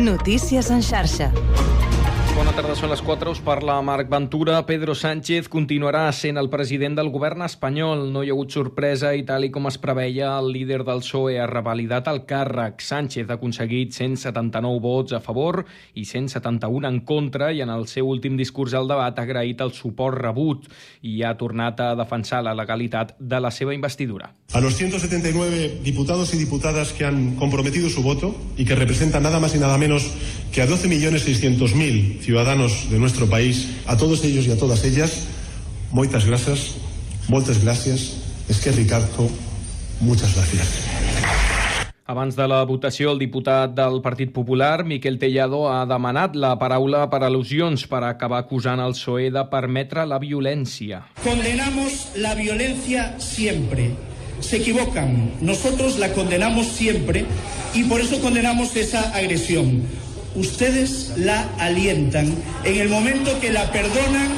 Notícies en xarxa. Bona tarda, són les 4, us parla Marc Ventura. Pedro Sánchez continuarà sent el president del govern espanyol. No hi ha hagut sorpresa i tal i com es preveia, el líder del PSOE ha revalidat el càrrec. Sánchez ha aconseguit 179 vots a favor i 171 en contra i en el seu últim discurs al debat ha agraït el suport rebut i ha tornat a defensar la legalitat de la seva investidura. A los 179 diputados y diputadas que han comprometido su voto y que representan nada más y nada menos que a 12.600.000 ciudadanos de nuestro país, a todos ellos y a todas ellas, moitas gracias, moltes gràcies, es que Ricardo, muchas gracias. Abans de la votació, el diputat del Partit Popular, Miquel Tellado, ha demanat la paraula per al·lusions per acabar acusant el PSOE de permetre la violència. Condenamos la violencia siempre. Se equivocan. Nosotros la condenamos siempre y por eso condenamos esa agresión. Ustedes la alientan en el momento que la perdonan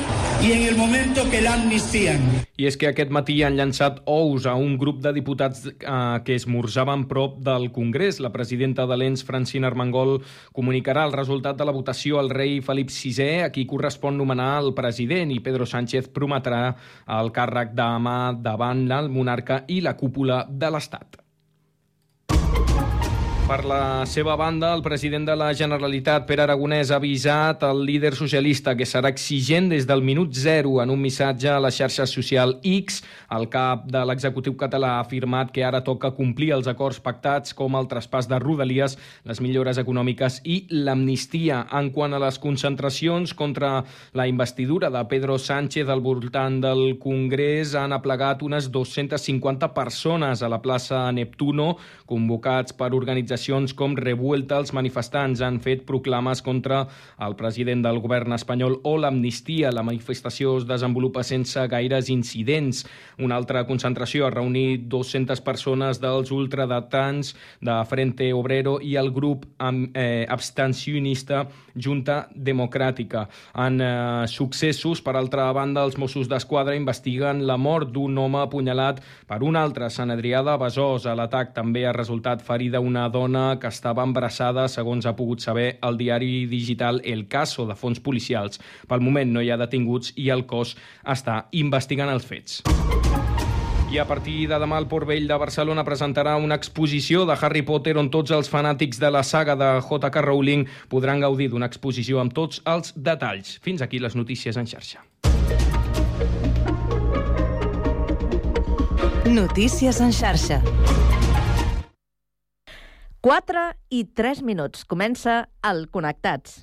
y en el momento que la amnistían. I és que aquest matí han llançat ous a un grup de diputats eh, que esmorzaven prop del Congrés. La presidenta de l'ENS, Francina Armengol, comunicarà el resultat de la votació al rei Felip VI, a qui correspon nomenar el president, i Pedro Sánchez prometrà el càrrec de mà davant el monarca i la cúpula de l'Estat. Per la seva banda, el president de la Generalitat, Pere Aragonès, ha avisat el líder socialista que serà exigent des del minut zero en un missatge a la xarxa social X. El cap de l'executiu català ha afirmat que ara toca complir els acords pactats com el traspàs de rodalies, les millores econòmiques i l'amnistia. En quant a les concentracions contra la investidura de Pedro Sánchez al voltant del Congrés, han aplegat unes 250 persones a la plaça Neptuno, convocats per organitzacions organitzacions com Revuelta, els manifestants han fet proclames contra el president del govern espanyol o l'amnistia. La manifestació es desenvolupa sense gaires incidents. Una altra concentració ha reunit 200 persones dels ultradatans de Frente Obrero i el grup eh, abstencionista Junta Democràtica. En eh, successos, per altra banda, els Mossos d'Esquadra investiguen la mort d'un home apunyalat per un altre, Sant Adrià de Besòs. A l'atac també ha resultat ferida una dona que estava embarassada, segons ha pogut saber el diari digital El Caso de fons policials. Pel moment no hi ha detinguts i el cos està investigant els fets. I a partir de demà el Port Vell de Barcelona presentarà una exposició de Harry Potter on tots els fanàtics de la saga de J.K. Rowling podran gaudir d'una exposició amb tots els detalls. Fins aquí les notícies en xarxa. Notícies en xarxa. 4 i 3 minuts. Comença el Connectats.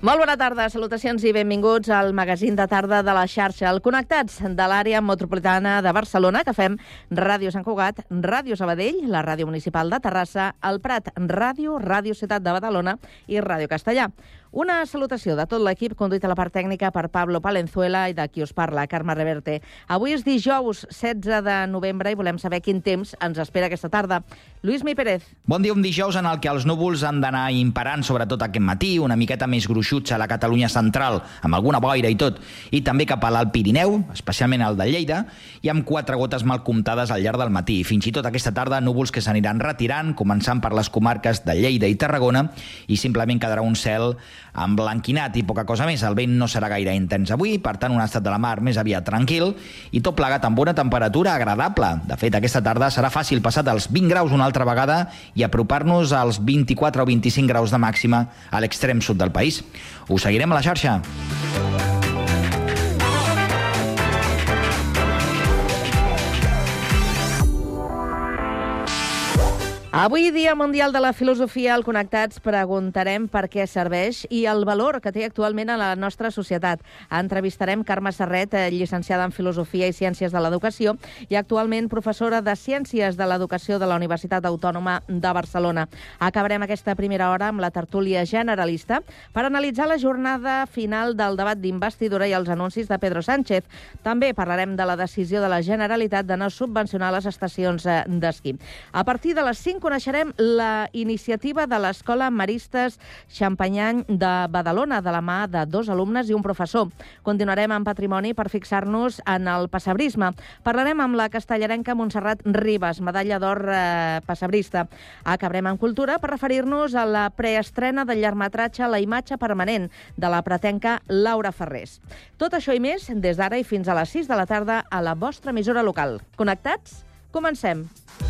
Molt bona tarda, salutacions i benvinguts al magazín de tarda de la xarxa, el Connectats de l'àrea metropolitana de Barcelona, que fem Ràdio Sant Cugat, Ràdio Sabadell, la Ràdio Municipal de Terrassa, el Prat Ràdio, Ràdio Ciutat de Badalona i Ràdio Castellà. Una salutació de tot l'equip conduït a la part tècnica per Pablo Palenzuela i de qui us parla, Carme Reverte. Avui és dijous 16 de novembre i volem saber quin temps ens espera aquesta tarda. Lluís Mi Pérez. Bon dia, un dijous en el que els núvols han d'anar imparant, sobretot aquest matí, una miqueta més gruixuts a la Catalunya central, amb alguna boira i tot, i també cap a l'Alt Pirineu, especialment al de Lleida, i amb quatre gotes mal comptades al llarg del matí. Fins i tot aquesta tarda, núvols que s'aniran retirant, començant per les comarques de Lleida i Tarragona, i simplement quedarà un cel emblanquinat i poca cosa més. El vent no serà gaire intens avui, per tant, un estat de la mar més aviat tranquil i tot plegat amb una temperatura agradable. De fet, aquesta tarda serà fàcil passar dels 20 graus una altra vegada i apropar-nos als 24 o 25 graus de màxima a l'extrem sud del país. Us seguirem a la xarxa. Avui, Dia Mundial de la Filosofia, al Connectats preguntarem per què serveix i el valor que té actualment a la nostra societat. Entrevistarem Carme Serret, eh, llicenciada en Filosofia i Ciències de l'Educació i actualment professora de Ciències de l'Educació de la Universitat Autònoma de Barcelona. Acabarem aquesta primera hora amb la tertúlia generalista per analitzar la jornada final del debat d'investidura i els anuncis de Pedro Sánchez. També parlarem de la decisió de la Generalitat de no subvencionar les estacions eh, d'esquí. A partir de les 5 coneixerem la iniciativa de l'Escola Maristes Xampanyany de Badalona, de la mà de dos alumnes i un professor. Continuarem amb patrimoni per fixar-nos en el passebrisme. Parlarem amb la castellarenca Montserrat Ribas, medalla d'or eh, passebrista. Acabarem amb cultura per referir-nos a la preestrena del llargmetratge La imatge permanent de la pretenca Laura Ferrés. Tot això i més des d'ara i fins a les 6 de la tarda a la vostra emissora local. Connectats? Comencem. Tears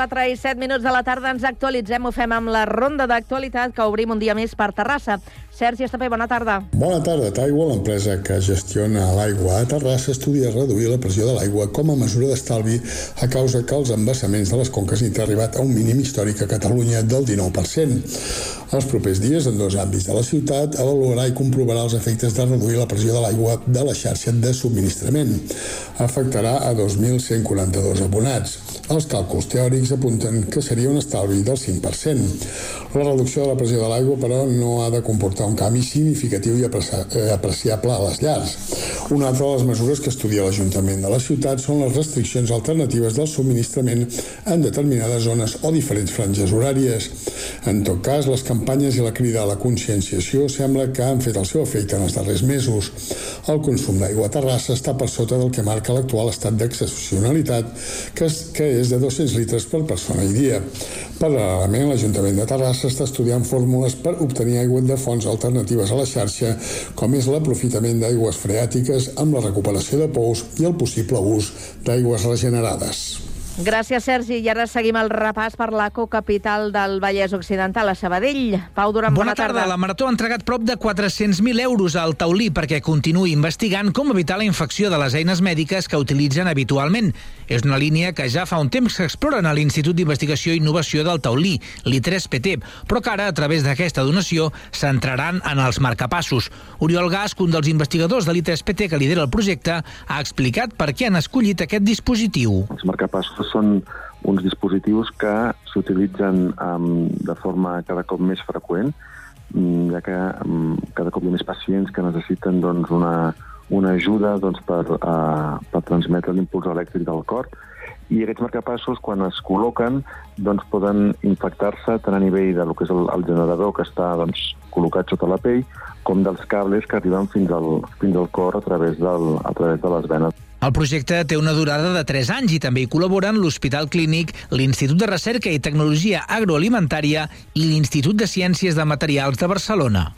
4 i 7 minuts de la tarda ens actualitzem, ho fem amb la ronda d'actualitat que obrim un dia més per Terrassa. Sergi Estapé, bona tarda. Bona tarda, Taigua, l'empresa que gestiona l'aigua a Terrassa, estudia reduir la pressió de l'aigua com a mesura d'estalvi a causa que els embassaments de les conques han arribat a un mínim històric a Catalunya del 19%. Els propers dies, en dos àmbits de la ciutat, avaluarà i comprovarà els efectes de reduir la pressió de l'aigua de la xarxa de subministrament. Afectarà a 2.142 abonats. Els càlculs teòrics apunten que seria un estalvi del 5%. La reducció de la pressió de l'aigua, però, no ha de comportar un canvi significatiu i eh, apreciable a les llars. Una altra de les mesures que estudia l'Ajuntament de la ciutat són les restriccions alternatives del subministrament en determinades zones o diferents franges horàries. En tot cas, les campanyes i la crida a la conscienciació sembla que han fet el seu efecte en els darrers mesos. El consum d'aigua a Terrassa està per sota del que marca l'actual estat d'excepcionalitat, que és, que és de 200 litres per persona i dia. Paral·lelament, l'Ajuntament de Terrassa està estudiant fórmules per obtenir aigua de fonts alternatives a la xarxa, com és l'aprofitament d'aigües freàtiques amb la recuperació de pous i el possible ús d'aigües regenerades. Gràcies, Sergi. I ara seguim el repàs per la cocapital del Vallès Occidental, a Sabadell. Pau Duran, Bona tarda. La Marató ha entregat prop de 400.000 euros al taulí perquè continuï investigant com evitar la infecció de les eines mèdiques que utilitzen habitualment. És una línia que ja fa un temps que exploren a l'Institut d'Investigació i Innovació del Taulí, l'I3PT, però que ara, a través d'aquesta donació, centraran en els marcapassos. Oriol Gasc, un dels investigadors de l'I3PT que lidera el projecte, ha explicat per què han escollit aquest dispositiu. Els marcapassos són uns dispositius que s'utilitzen um, de forma cada cop més freqüent, mm, ja que um, cada cop hi ha més pacients que necessiten doncs, una, una ajuda doncs, per, uh, per transmetre l'impuls elèctric del cor i aquests marcapassos, quan es col·loquen, doncs, poden infectar-se tant a nivell del que és el, el generador que està doncs, col·locat sota la pell, com dels cables que arriben fins al, fins al cor a través, del, a través de les venes. El projecte té una durada de 3 anys i també hi col·laboren l'Hospital Clínic, l'Institut de Recerca i Tecnologia Agroalimentària i l'Institut de Ciències de Materials de Barcelona.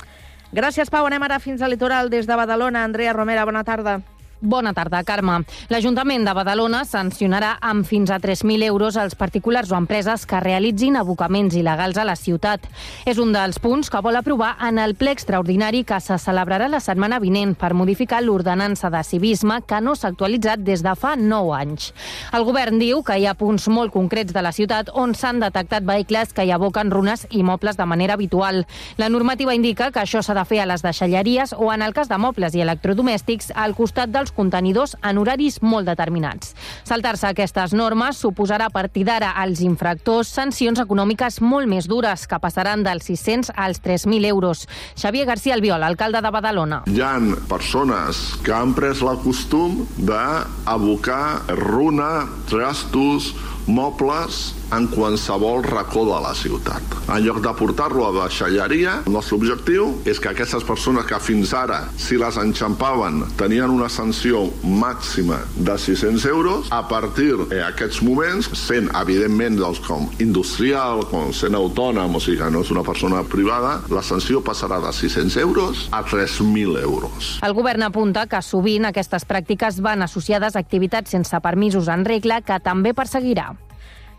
Gràcies, Pau. Anem ara fins al litoral des de Badalona. Andrea Romera, bona tarda. Bona tarda, Carme. L'Ajuntament de Badalona sancionarà amb fins a 3.000 euros els particulars o empreses que realitzin abocaments il·legals a la ciutat. És un dels punts que vol aprovar en el ple extraordinari que se celebrarà la setmana vinent per modificar l'ordenança de civisme que no s'ha actualitzat des de fa 9 anys. El govern diu que hi ha punts molt concrets de la ciutat on s'han detectat vehicles que hi aboquen runes i mobles de manera habitual. La normativa indica que això s'ha de fer a les deixalleries o, en el cas de mobles i electrodomèstics, al costat dels contenidors en horaris molt determinats. Saltar-se aquestes normes suposarà a partir d'ara als infractors sancions econòmiques molt més dures, que passaran dels 600 als 3.000 euros. Xavier García Albiol, alcalde de Badalona. Hi ha persones que han pres la costum d'abocar runa, trastos, mobles en qualsevol racó de la ciutat. En lloc de portar-lo a deixalleria, el nostre objectiu és que aquestes persones que fins ara, si les enxampaven, tenien una sanció màxima de 600 euros, a partir d'aquests moments, sent evidentment doncs, com industrial, com sent autònom, o sigui que no és una persona privada, la sanció passarà de 600 euros a 3.000 euros. El govern apunta que sovint aquestes pràctiques van associades a activitats sense permisos en regla que també perseguirà.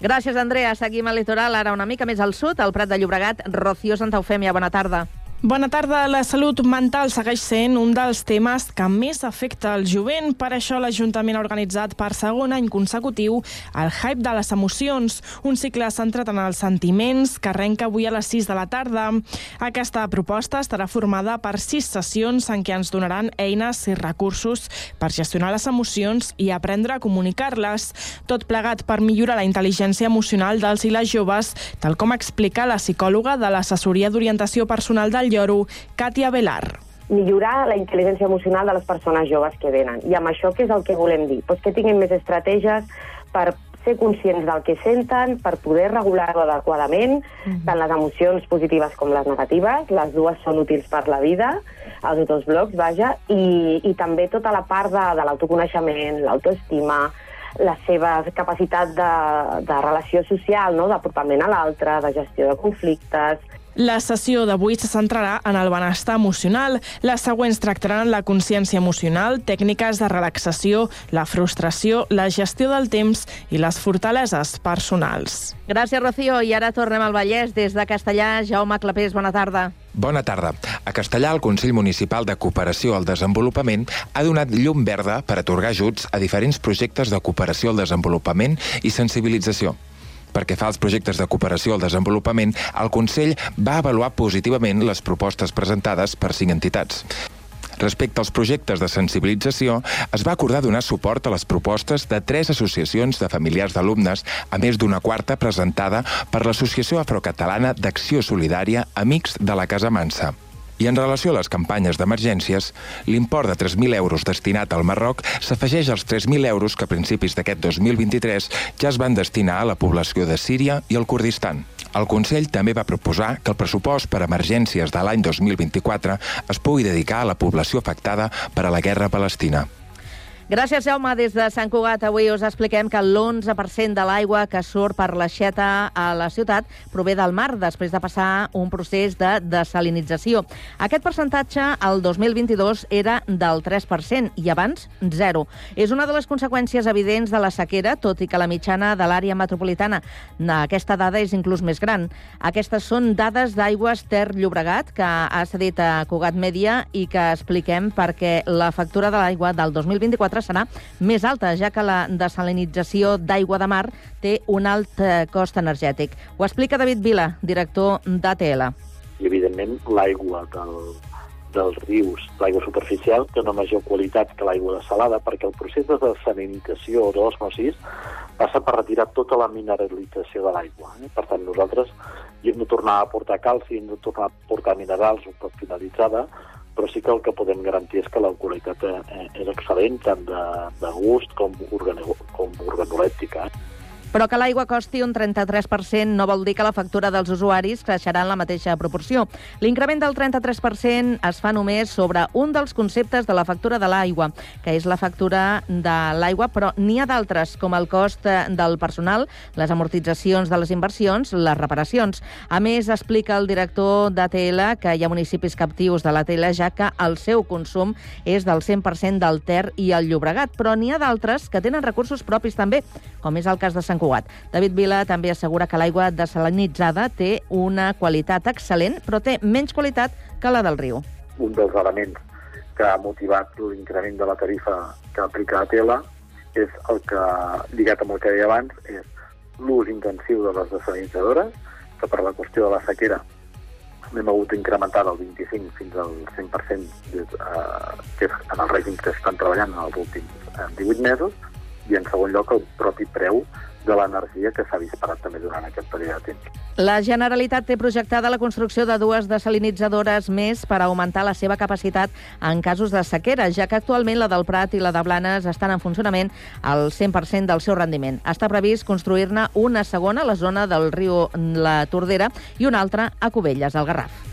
Gràcies, Andrea. Seguim al litoral, ara una mica més al sud, al Prat de Llobregat. Rocío Santa Eufèmia, bona tarda. Bona tarda. La salut mental segueix sent un dels temes que més afecta el jovent. Per això l'Ajuntament ha organitzat per segon any consecutiu el Hype de les Emocions, un cicle centrat en els sentiments que arrenca avui a les 6 de la tarda. Aquesta proposta estarà formada per sis sessions en què ens donaran eines i recursos per gestionar les emocions i aprendre a comunicar-les. Tot plegat per millorar la intel·ligència emocional dels i les joves, tal com explica la psicòloga de l'Assessoria d'Orientació Personal del Lloro, Càtia Velar millorar la intel·ligència emocional de les persones joves que venen. I amb això què és el que volem dir? Pues que tinguin més estratègies per ser conscients del que senten, per poder regular-ho adequadament, -hmm. tant les emocions positives com les negatives. Les dues són útils per la vida, els dos blocs, vaja, i, i també tota la part de, de l'autoconeixement, l'autoestima, la seva capacitat de, de relació social, no? d'apropament a l'altre, de gestió de conflictes, la sessió d'avui se centrarà en el benestar emocional. Les següents tractaran la consciència emocional, tècniques de relaxació, la frustració, la gestió del temps i les fortaleses personals. Gràcies, Rocío. I ara tornem al Vallès. Des de Castellà, Jaume Clapés, bona tarda. Bona tarda. A Castellà, el Consell Municipal de Cooperació al Desenvolupament ha donat llum verda per atorgar ajuts a diferents projectes de cooperació al desenvolupament i sensibilització. Perquè fa als projectes de cooperació al desenvolupament, el Consell va avaluar positivament les propostes presentades per cinc entitats. Respecte als projectes de sensibilització, es va acordar donar suport a les propostes de tres associacions de familiars d'alumnes, a més d'una quarta presentada per l'Associació Afrocatalana d'Acció Solidària Amics de la Casa Mansa. I en relació a les campanyes d'emergències, l'import de 3.000 euros destinat al Marroc s'afegeix als 3.000 euros que a principis d'aquest 2023 ja es van destinar a la població de Síria i el Kurdistan. El Consell també va proposar que el pressupost per emergències de l'any 2024 es pugui dedicar a la població afectada per a la guerra palestina. Gràcies, Jaume. Des de Sant Cugat avui us expliquem que l'11% de l'aigua que surt per l'aixeta a la ciutat prové del mar després de passar un procés de desalinització. Aquest percentatge el 2022 era del 3% i abans zero. És una de les conseqüències evidents de la sequera, tot i que la mitjana de l'àrea metropolitana aquesta dada és inclús més gran. Aquestes són dades d'Aigües Ter Llobregat, que ha cedit a Cugat Mèdia i que expliquem perquè la factura de l'aigua del 2024 serà més alta, ja que la desalinització d'aigua de mar té un alt eh, cost energètic. Ho explica David Vila, director d'ATL. I, evidentment, l'aigua del, dels rius, l'aigua superficial, té una major qualitat que l'aigua salada, perquè el procés de desalinització o d'osmosis passa per retirar tota la mineralització de l'aigua. Eh? Per tant, nosaltres hem de tornar a portar calci, hem de tornar a portar minerals un cop finalitzada, però sí que el que podem garantir és que la qualitat eh, és excel·lent, tant de, de gust com, organo, com organolèptica. Però que l'aigua costi un 33% no vol dir que la factura dels usuaris creixerà en la mateixa proporció. L'increment del 33% es fa només sobre un dels conceptes de la factura de l'aigua, que és la factura de l'aigua, però n'hi ha d'altres, com el cost eh, del personal, les amortitzacions de les inversions, les reparacions. A més, explica el director d'ATL que hi ha municipis captius de l'ATL, ja que el seu consum és del 100% del Ter i el Llobregat, però n'hi ha d'altres que tenen recursos propis també, com és el cas de Sant Cugat. David Vila també assegura que l'aigua desalinitzada té una qualitat excel·lent, però té menys qualitat que la del riu. Un dels elements que ha motivat l'increment de la tarifa que aplica a Tela és el que, lligat amb el que deia abans, és l'ús intensiu de les desalinitzadores, que per la qüestió de la sequera n'hem hagut d'incrementar del 25 fins al 100%, des, eh, que és en el règim que estan treballant en els últims eh, 18 mesos, i en segon lloc el propi preu de l'energia que s'ha disparat també durant aquest període de temps. La Generalitat té projectada la construcció de dues desalinitzadores més per augmentar la seva capacitat en casos de sequera, ja que actualment la del Prat i la de Blanes estan en funcionament al 100% del seu rendiment. Està previst construir-ne una segona a la zona del riu La Tordera i una altra a Cubelles, al Garraf.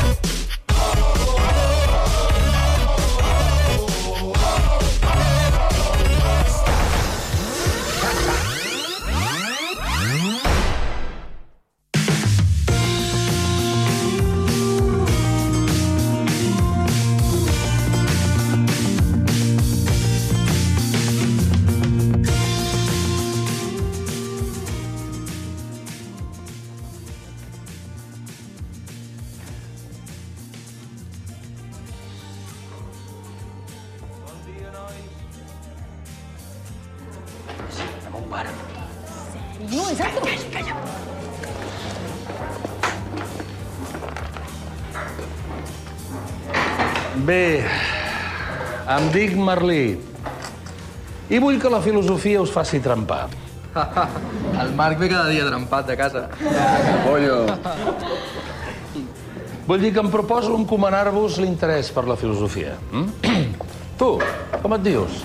Em dic Merlí. I vull que la filosofia us faci trempar. El Marc ve cada dia trempat de casa. Pollo. Vull dir que em proposo encomanar-vos l'interès per la filosofia. Mm? tu, com et dius?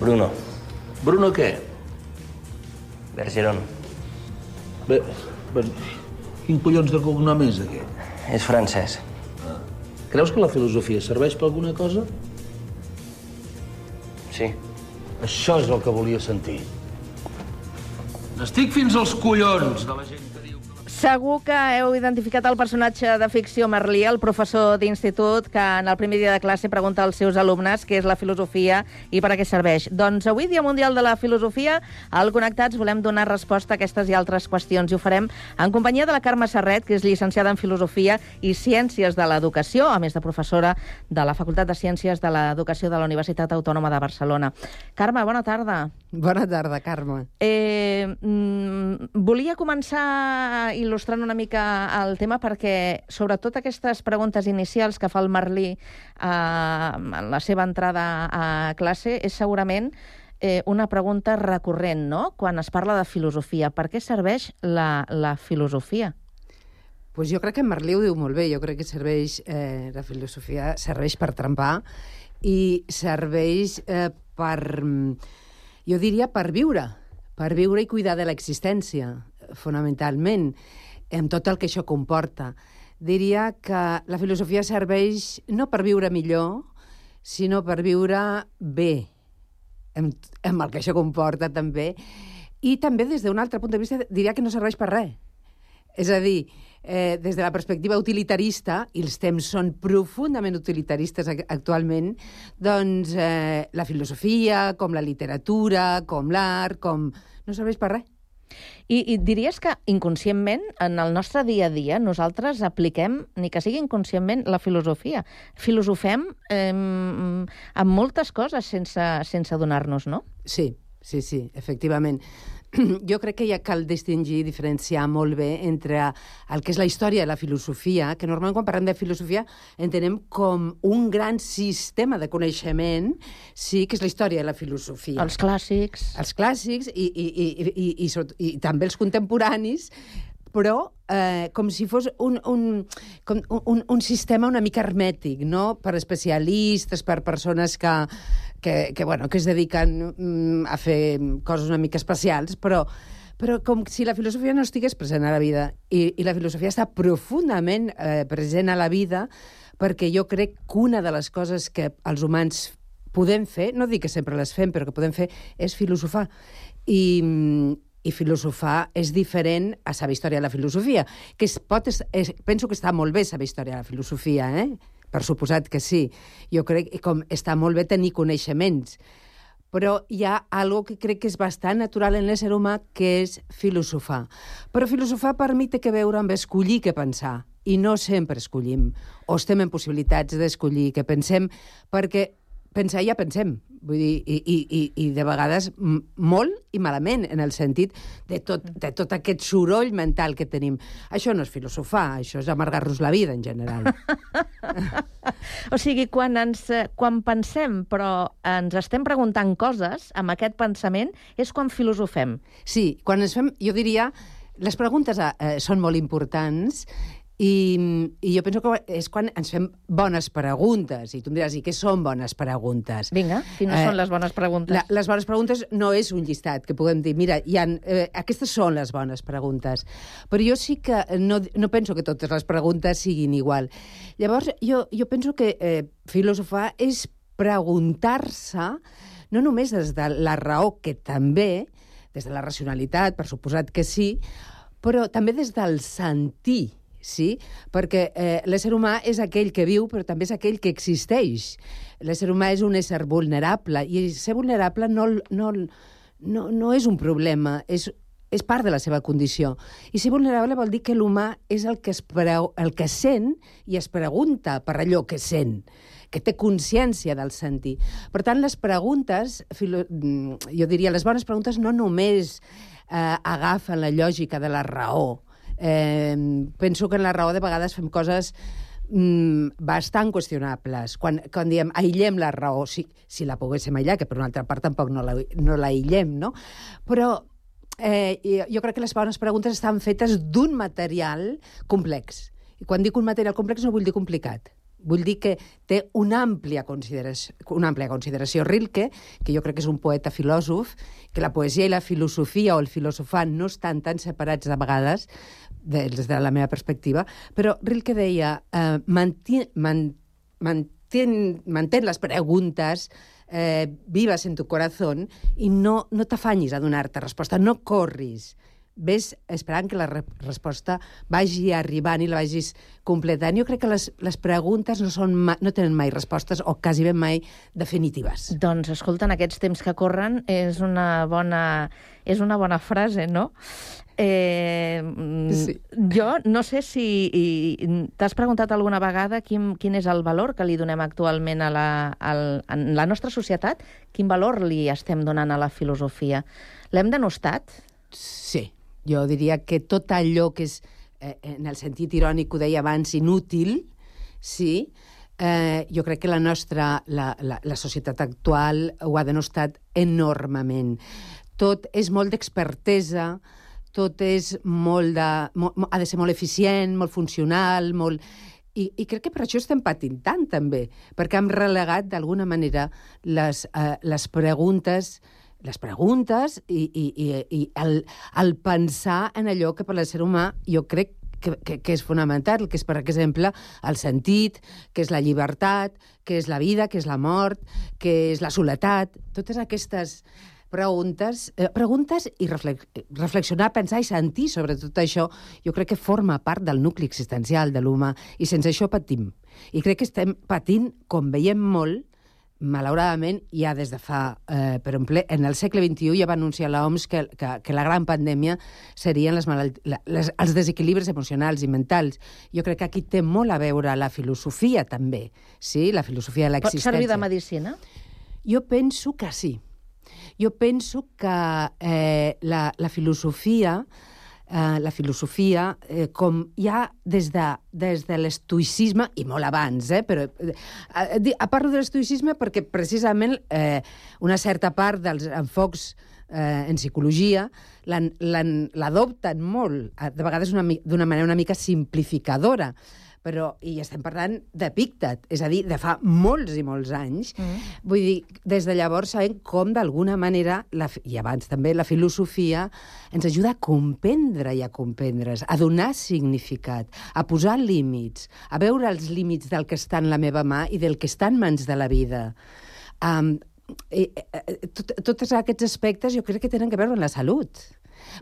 Bruno. Bruno què? Bergeron. Bé, bé, quin collons de cognom és aquest? És francès. Creus que la filosofia serveix per alguna cosa? Sí. Això és el que volia sentir. Estic fins als collons de la gent. Segur que heu identificat el personatge de ficció Merlí, el professor d'institut que en el primer dia de classe pregunta als seus alumnes què és la filosofia i per a què serveix. Doncs avui, Dia Mundial de la Filosofia, al Connectats volem donar resposta a aquestes i altres qüestions i ho farem en companyia de la Carme Serret, que és llicenciada en Filosofia i Ciències de l'Educació, a més de professora de la Facultat de Ciències de l'Educació de la Universitat Autònoma de Barcelona. Carme, bona tarda. Bona tarda, Carme. Eh, mm, volia començar il·lustrant una mica el tema perquè, sobretot aquestes preguntes inicials que fa el Merlí eh, en la seva entrada a classe, és segurament eh, una pregunta recurrent, no?, quan es parla de filosofia. Per què serveix la, la filosofia? Pues jo crec que Merlí ho diu molt bé. Jo crec que serveix, eh, la filosofia serveix per trempar i serveix eh, per, jo diria, per viure, per viure i cuidar de l'existència, fonamentalment, amb tot el que això comporta. Diria que la filosofia serveix no per viure millor, sinó per viure bé, amb, amb el que això comporta també, i també des d'un altre punt de vista diria que no serveix per res. És a dir, eh, des de la perspectiva utilitarista, i els temps són profundament utilitaristes ac- actualment, doncs eh, la filosofia, com la literatura, com l'art, com... no serveix per res. I, I diries que inconscientment, en el nostre dia a dia, nosaltres apliquem, ni que sigui inconscientment, la filosofia. Filosofem eh, amb moltes coses sense, sense donar-nos, no? Sí, sí, sí, efectivament. Jo crec que ja cal distingir, diferenciar molt bé entre el que és la història i la filosofia, que normalment quan parlem de filosofia entenem com un gran sistema de coneixement, sí, que és la història i la filosofia. Els clàssics. Els clàssics i, i, i, i, i, i, sobretot- i també els contemporanis, però eh, com si fos un, un, com un, un sistema una mica hermètic, no? per especialistes, per persones que, que, que, bueno, que es dediquen mm, a fer coses una mica especials, però, però com si la filosofia no estigués present a la vida. I, i la filosofia està profundament eh, present a la vida perquè jo crec que una de les coses que els humans podem fer, no dic que sempre les fem, però que podem fer, és filosofar. I, mm, i filosofar és diferent a saber història de la filosofia, que es pot, es, es, penso que està molt bé saber història de la filosofia, eh? per suposat que sí. Jo crec que com està molt bé tenir coneixements, però hi ha algo que crec que és bastant natural en l'ésser humà, que és filosofar. Però filosofar per mi té que veure amb escollir què pensar, i no sempre escollim, o estem en possibilitats d'escollir què pensem, perquè pensar ja pensem, vull dir, i, i, i, i de vegades molt i malament, en el sentit de tot, de tot aquest soroll mental que tenim. Això no és filosofar, això és amargar-nos la vida, en general. O sigui, quan, ens, eh, quan pensem però ens estem preguntant coses, amb aquest pensament, és quan filosofem. Sí, quan ens fem, jo diria, les preguntes eh, són molt importants i, i jo penso que és quan ens fem bones preguntes. I tu em diràs, i què són bones preguntes? Vinga, quines són les bones preguntes? La, les bones preguntes no és un llistat que puguem dir, mira, hi ha, eh, aquestes són les bones preguntes. Però jo sí que no, no penso que totes les preguntes siguin igual. Llavors, jo, jo penso que eh, filosofar és preguntar-se no només des de la raó, que també, des de la racionalitat, per suposat que sí, però també des del sentir, sí? Perquè eh, l'ésser humà és aquell que viu, però també és aquell que existeix. L'ésser humà és un ésser vulnerable, i ser vulnerable no, no, no, no és un problema, és, és part de la seva condició. I ser vulnerable vol dir que l'humà és el que, es preu, el que sent i es pregunta per allò que sent que té consciència del sentir. Per tant, les preguntes, filo, mm, jo diria, les bones preguntes no només eh, agafen la lògica de la raó. Eh, penso que en la raó de vegades fem coses mm, bastant qüestionables. Quan, quan diem aïllem la raó, si, si la poguéssim aïllar, que per una altra part tampoc no la, no no? Però eh, jo crec que les bones preguntes estan fetes d'un material complex. I quan dic un material complex no vull dir complicat. Vull dir que té una àmplia consideració, una àmplia consideració. Rilke, que jo crec que és un poeta filòsof, que la poesia i la filosofia o el filosofar no estan tan separats de vegades, des de la meva perspectiva, però Rilke deia eh, mantén, man, mantén, mantén les preguntes eh, vivas en tu corazón i no, no t'afanyis a donar-te resposta, no corris ves esperant que la re resposta vagi arribant i la vagis completant. Jo crec que les, les preguntes no, són no tenen mai respostes o quasi ben mai definitives. Doncs, escolta, en aquests temps que corren és una bona, és una bona frase, no? Eh, sí. Jo no sé si t'has preguntat alguna vegada quin, quin és el valor que li donem actualment a la, al, en la nostra societat, quin valor li estem donant a la filosofia. L'hem denostat? Sí, jo diria que tot allò que és, eh, en el sentit irònic ho deia abans, inútil, sí, eh, jo crec que la nostra, la, la, la societat actual ho ha denostat enormement. Tot és molt d'expertesa, tot és molt de... Mo, mo- ha de ser molt eficient, molt funcional, molt... I, I crec que per això estem patint tant, també, perquè hem relegat, d'alguna manera, les, eh, les preguntes les preguntes i, i, i, i el, el pensar en allò que per l'ésser humà jo crec que, que, que és fonamental, que és, per exemple, el sentit, que és la llibertat, que és la vida, que és la mort, que és la soledat, totes aquestes preguntes, eh, preguntes i reflex, reflexionar, pensar i sentir sobre tot això, jo crec que forma part del nucli existencial de l'humà i sense això patim. I crec que estem patint, com veiem molt, malauradament, ja des de fa... Eh, per exemple, en el segle XXI ja va anunciar l'OMS que, que, que la gran pandèmia serien les malalt... la- les, els desequilibris emocionals i mentals. Jo crec que aquí té molt a veure la filosofia, també, sí? la filosofia de Pot l'existència. servir de medicina? Jo penso que sí. Jo penso que eh, la, la filosofia eh, la filosofia, eh, com ja des de, des de l'estoïcisme, i molt abans, eh, però eh, eh, di- parlo de l'estoïcisme perquè precisament eh, una certa part dels enfocs eh, en psicologia l'adopten molt, eh, de vegades d'una manera una mica simplificadora, però, i estem parlant d'Epíctet, és a dir, de fa molts i molts anys. Mm. Vull dir, des de llavors sabem com, d'alguna manera, la, i abans també, la filosofia ens ajuda a comprendre i a comprendre's, a donar significat, a posar límits, a veure els límits del que està en la meva mà i del que està en mans de la vida. Um, i, eh, tot, tots aquests aspectes jo crec que tenen que veure amb la salut.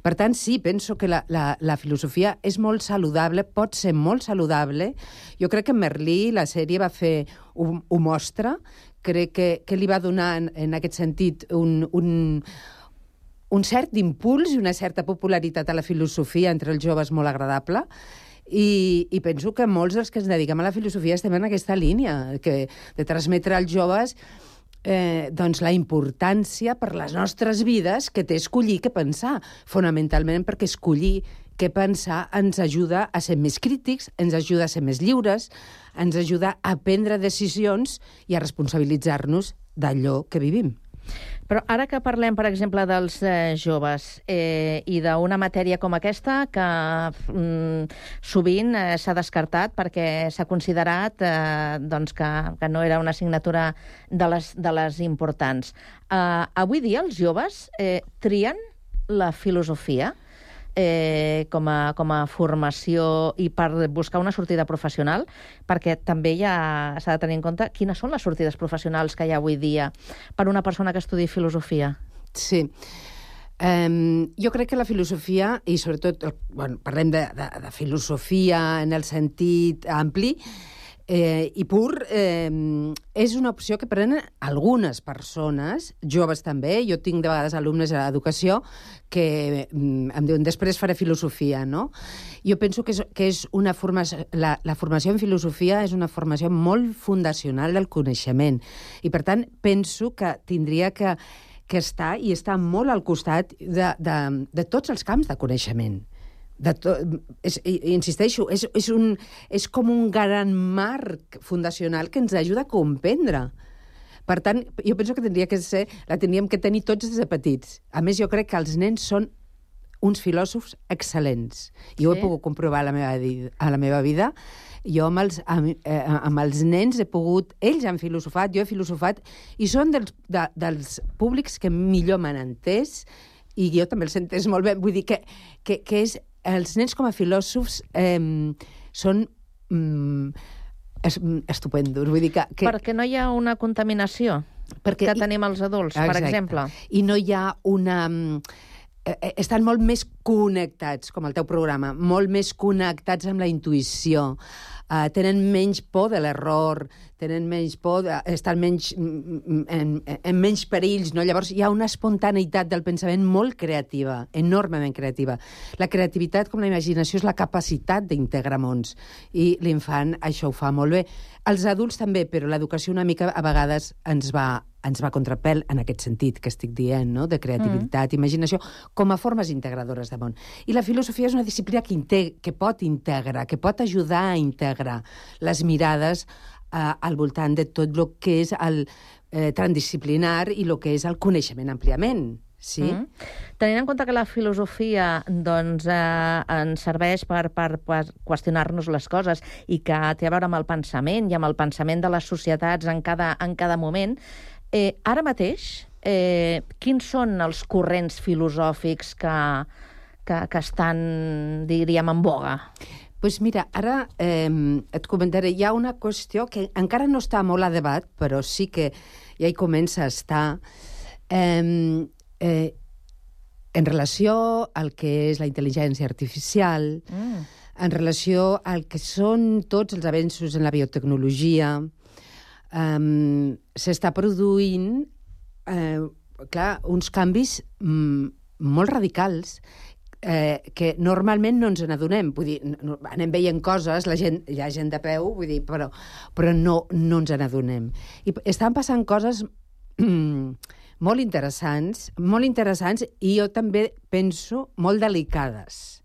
Per tant, sí, penso que la, la, la filosofia és molt saludable, pot ser molt saludable. Jo crec que Merlí, la sèrie, va fer... Ho, ho mostra. Crec que, que li va donar, en, en aquest sentit, un, un, un cert impuls i una certa popularitat a la filosofia entre els joves molt agradable. I, I penso que molts dels que ens dediquem a la filosofia estem en aquesta línia, que, de transmetre als joves eh, doncs la importància per les nostres vides que té escollir què pensar, fonamentalment perquè escollir què pensar ens ajuda a ser més crítics, ens ajuda a ser més lliures, ens ajuda a prendre decisions i a responsabilitzar-nos d'allò que vivim. Però ara que parlem, per exemple, dels eh, joves eh, i d'una matèria com aquesta que mm, sovint eh, s'ha descartat perquè s'ha considerat eh, doncs que, que no era una assignatura de les, de les importants. Eh, avui dia els joves eh, trien la filosofia eh, com, a, com a formació i per buscar una sortida professional, perquè també ja s'ha de tenir en compte quines són les sortides professionals que hi ha avui dia per una persona que estudi filosofia. Sí. Um, jo crec que la filosofia, i sobretot, bueno, parlem de, de, de filosofia en el sentit ampli, eh, i pur, eh, és una opció que prenen algunes persones, joves també, jo tinc de vegades alumnes a l'educació que mm, em diuen després faré filosofia, no? Jo penso que és, que és una formació, la, la formació en filosofia és una formació molt fundacional del coneixement. I per tant penso que tindria que, que estar i estar molt al costat de, de, de tots els camps de coneixement de to, és, insisteixo, és, és, un, és com un gran marc fundacional que ens ajuda a comprendre. Per tant, jo penso que tindria que ser, la tindríem que tenir tots des de petits. A més, jo crec que els nens són uns filòsofs excel·lents. Jo ho he Sí? pogut comprovar a la meva, a la meva vida. Jo amb els, amb, eh, amb els nens he pogut... Ells han filosofat, jo he filosofat, i són dels, de, dels públics que millor m'han entès, i jo també els he entès molt bé. Vull dir que, que, que és, els nens com a filòsofs eh, són mm, es, estupendos. Vull dir que, que, Perquè no hi ha una contaminació perquè, que tenim els adults, per Exacte. exemple. I no hi ha una... mm, eh, Estan molt més connectats, com el teu programa, molt més connectats amb la intuïció, uh, tenen menys por de l'error, tenen menys por, de, estan menys, mm, en, en menys perills, no? Llavors hi ha una espontaneïtat del pensament molt creativa, enormement creativa. La creativitat, com la imaginació, és la capacitat d'integrar mons, i l'infant això ho fa molt bé. Els adults també, però l'educació una mica a vegades ens va ens va contrapel en aquest sentit que estic dient, no? de creativitat, mm. imaginació, com a formes integradores de món. I la filosofia és una disciplina que, integ que pot integrar, que pot ajudar a integrar les mirades eh, al voltant de tot el que és el eh, transdisciplinar i el que és el coneixement àmpliament. Sí? Mm. Tenint en compte que la filosofia doncs, eh, ens serveix per, per, per qüestionar-nos les coses i que té a veure amb el pensament i amb el pensament de les societats en cada, en cada moment, eh, ara mateix, eh, quins són els corrents filosòfics que, que, que estan, diríem, en boga? pues mira, ara eh, et comentaré, hi ha una qüestió que encara no està molt a debat, però sí que ja hi comença a estar. Eh, eh, en relació al que és la intel·ligència artificial, Mm. en relació al que són tots els avenços en la biotecnologia, um, s'està produint eh, clar, uns canvis mm, molt radicals eh, que normalment no ens n'adonem. Vull dir, no, anem veient coses, la gent, hi ha gent de peu, vull dir, però, però no, no ens n'adonem. I estan passant coses mm, molt interessants, molt interessants, i jo també penso molt delicades.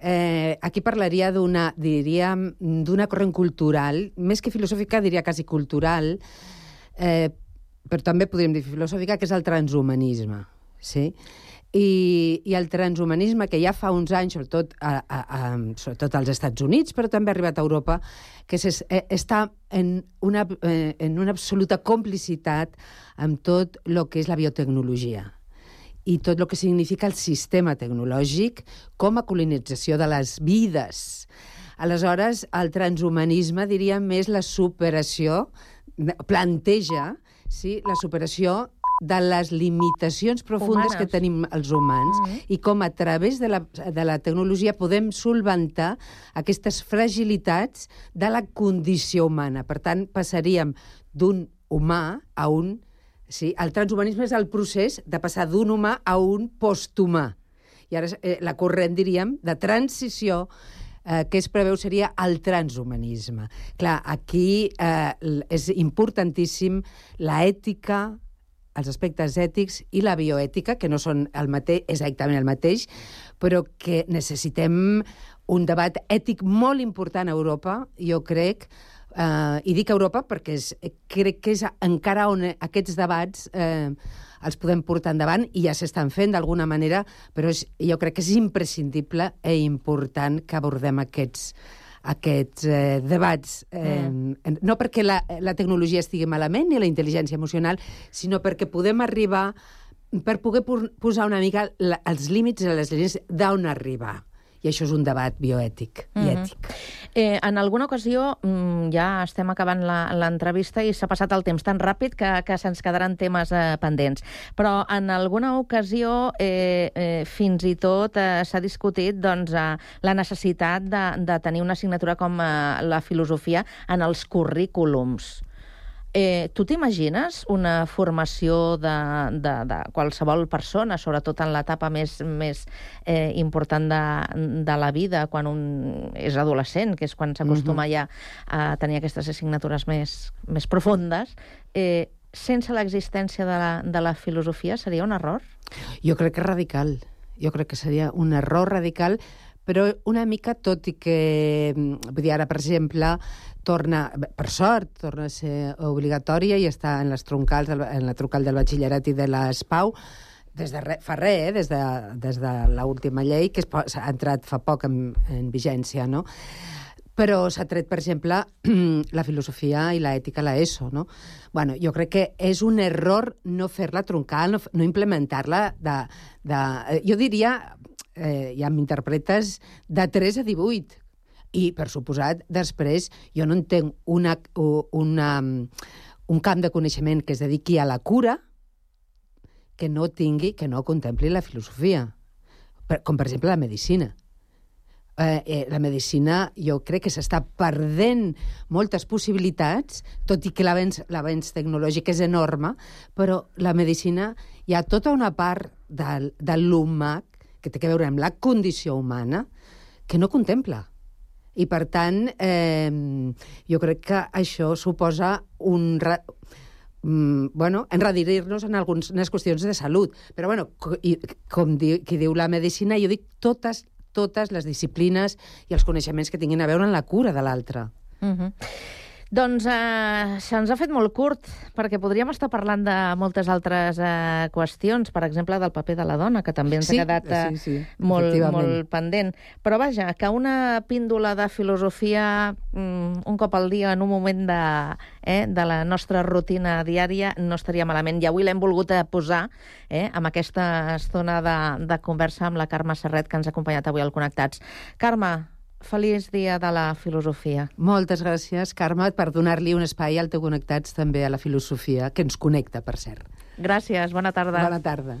Eh, aquí parlaria d'una, diríem, d'una corrent cultural, més que filosòfica, diria quasi cultural, eh, però també podríem dir filosòfica, que és el transhumanisme. Sí? I, I el transhumanisme, que ja fa uns anys, sobretot, a, a, a, sobretot als Estats Units, però també ha arribat a Europa, que s'es- eh, està en una, eh, en una absoluta complicitat amb tot el que és la biotecnologia i tot el que significa el sistema tecnològic com a colonització de les vides. Aleshores, el transhumanisme, diria, més la superació, planteja sí, la superació de les limitacions profundes Humanes. que tenim els humans mm -hmm. i com a través de la, de la tecnologia podem solventar aquestes fragilitats de la condició humana. Per tant, passaríem d'un humà a un... Sí, el transhumanisme és el procés de passar d'un humà a un posthumà. I ara eh, la corrent, diríem, de transició eh, que es preveu seria el transhumanisme. Clar, aquí eh, és importantíssim la ètica, els aspectes ètics i la bioètica, que no són el mateix, exactament el mateix, però que necessitem un debat ètic molt important a Europa, jo crec, eh, i dic Europa perquè és, crec que és encara on aquests debats eh, els podem portar endavant i ja s'estan fent d'alguna manera, però és, jo crec que és imprescindible i important que abordem aquests, aquests eh, debats. Eh, mm. No perquè la, la tecnologia estigui malament ni la intel·ligència emocional, sinó perquè podem arribar per poder posar una mica la, els límits a les línies d'on arribar. I això és un debat bioètic i Mhm. ètic. Eh, en alguna ocasió, mm, ja estem acabant la- l'entrevista i s'ha passat el temps tan ràpid que, que se'ns quedaran temes eh, pendents. Però en alguna ocasió, eh, eh, fins i tot, eh, s'ha discutit doncs, eh, la necessitat de, de tenir una assignatura com eh, la filosofia en els currículums. Eh, tu t'imagines una formació de, de, de qualsevol persona, sobretot en l'etapa més, més eh, important de, de la vida, quan un és adolescent, que és quan s'acostuma Mhm. ja a tenir aquestes assignatures més, més profundes, eh, sense l'existència de, la, de la filosofia seria un error? Jo crec que és radical. Jo crec que seria un error radical, però una mica, tot i que, vull dir, ara, per exemple, torna, per sort, torna a ser obligatòria i està en les troncals, en la troncal del batxillerat i de l'ESPAU, des de re, fa res, eh? des de, des de l'última llei, que es s'ha entrat fa poc en, en vigència, no? però s'ha tret, per exemple, la filosofia i l'ètica a l'ESO, no? Bueno, jo crec que és un error no fer-la troncal, no, no implementar-la de, de... eh, Jo diria, eh, ja m'interpretes, de 3 a 18. I, per suposat, després, jo no entenc una, una, un camp de coneixement que es dediqui a la cura que no tingui, que no contempli la filosofia, per, com per exemple la medicina. Eh, eh, la medicina jo crec que s'està perdent moltes possibilitats, tot i que l'avenç tecnològic és enorme, però la medicina hi ha tota una part del, de l'humà que té a veure amb la condició humana que no contempla. I, per tant, eh, jo crec que això suposa un... Ra mm, bueno, enredirir-nos en algunes qüestions de salut. Però, bueno, i, com di qui diu la medicina, jo dic totes, totes les disciplines i els coneixements que tinguin a veure en la cura de l'altre. Uh -huh. Doncs eh, se'ns ha fet molt curt, perquè podríem estar parlant de moltes altres eh, qüestions, per exemple, del paper de la dona, que també ens Sí, ha quedat eh, sí, sí, molt, molt pendent. Però vaja, que una píndola de filosofia mm, un cop al dia en un moment de, eh, de la nostra rutina diària no estaria malament. I avui l'hem volgut eh, posar eh, amb aquesta estona de, de conversa amb la Carme Serret, que ens ha acompanyat avui al Connectats. Carme, feliç dia de la filosofia. Moltes gràcies, Carme, per donar-li un espai al teu Connectats també a la filosofia, que ens connecta, per cert. Gràcies, bona tarda. Bona tarda.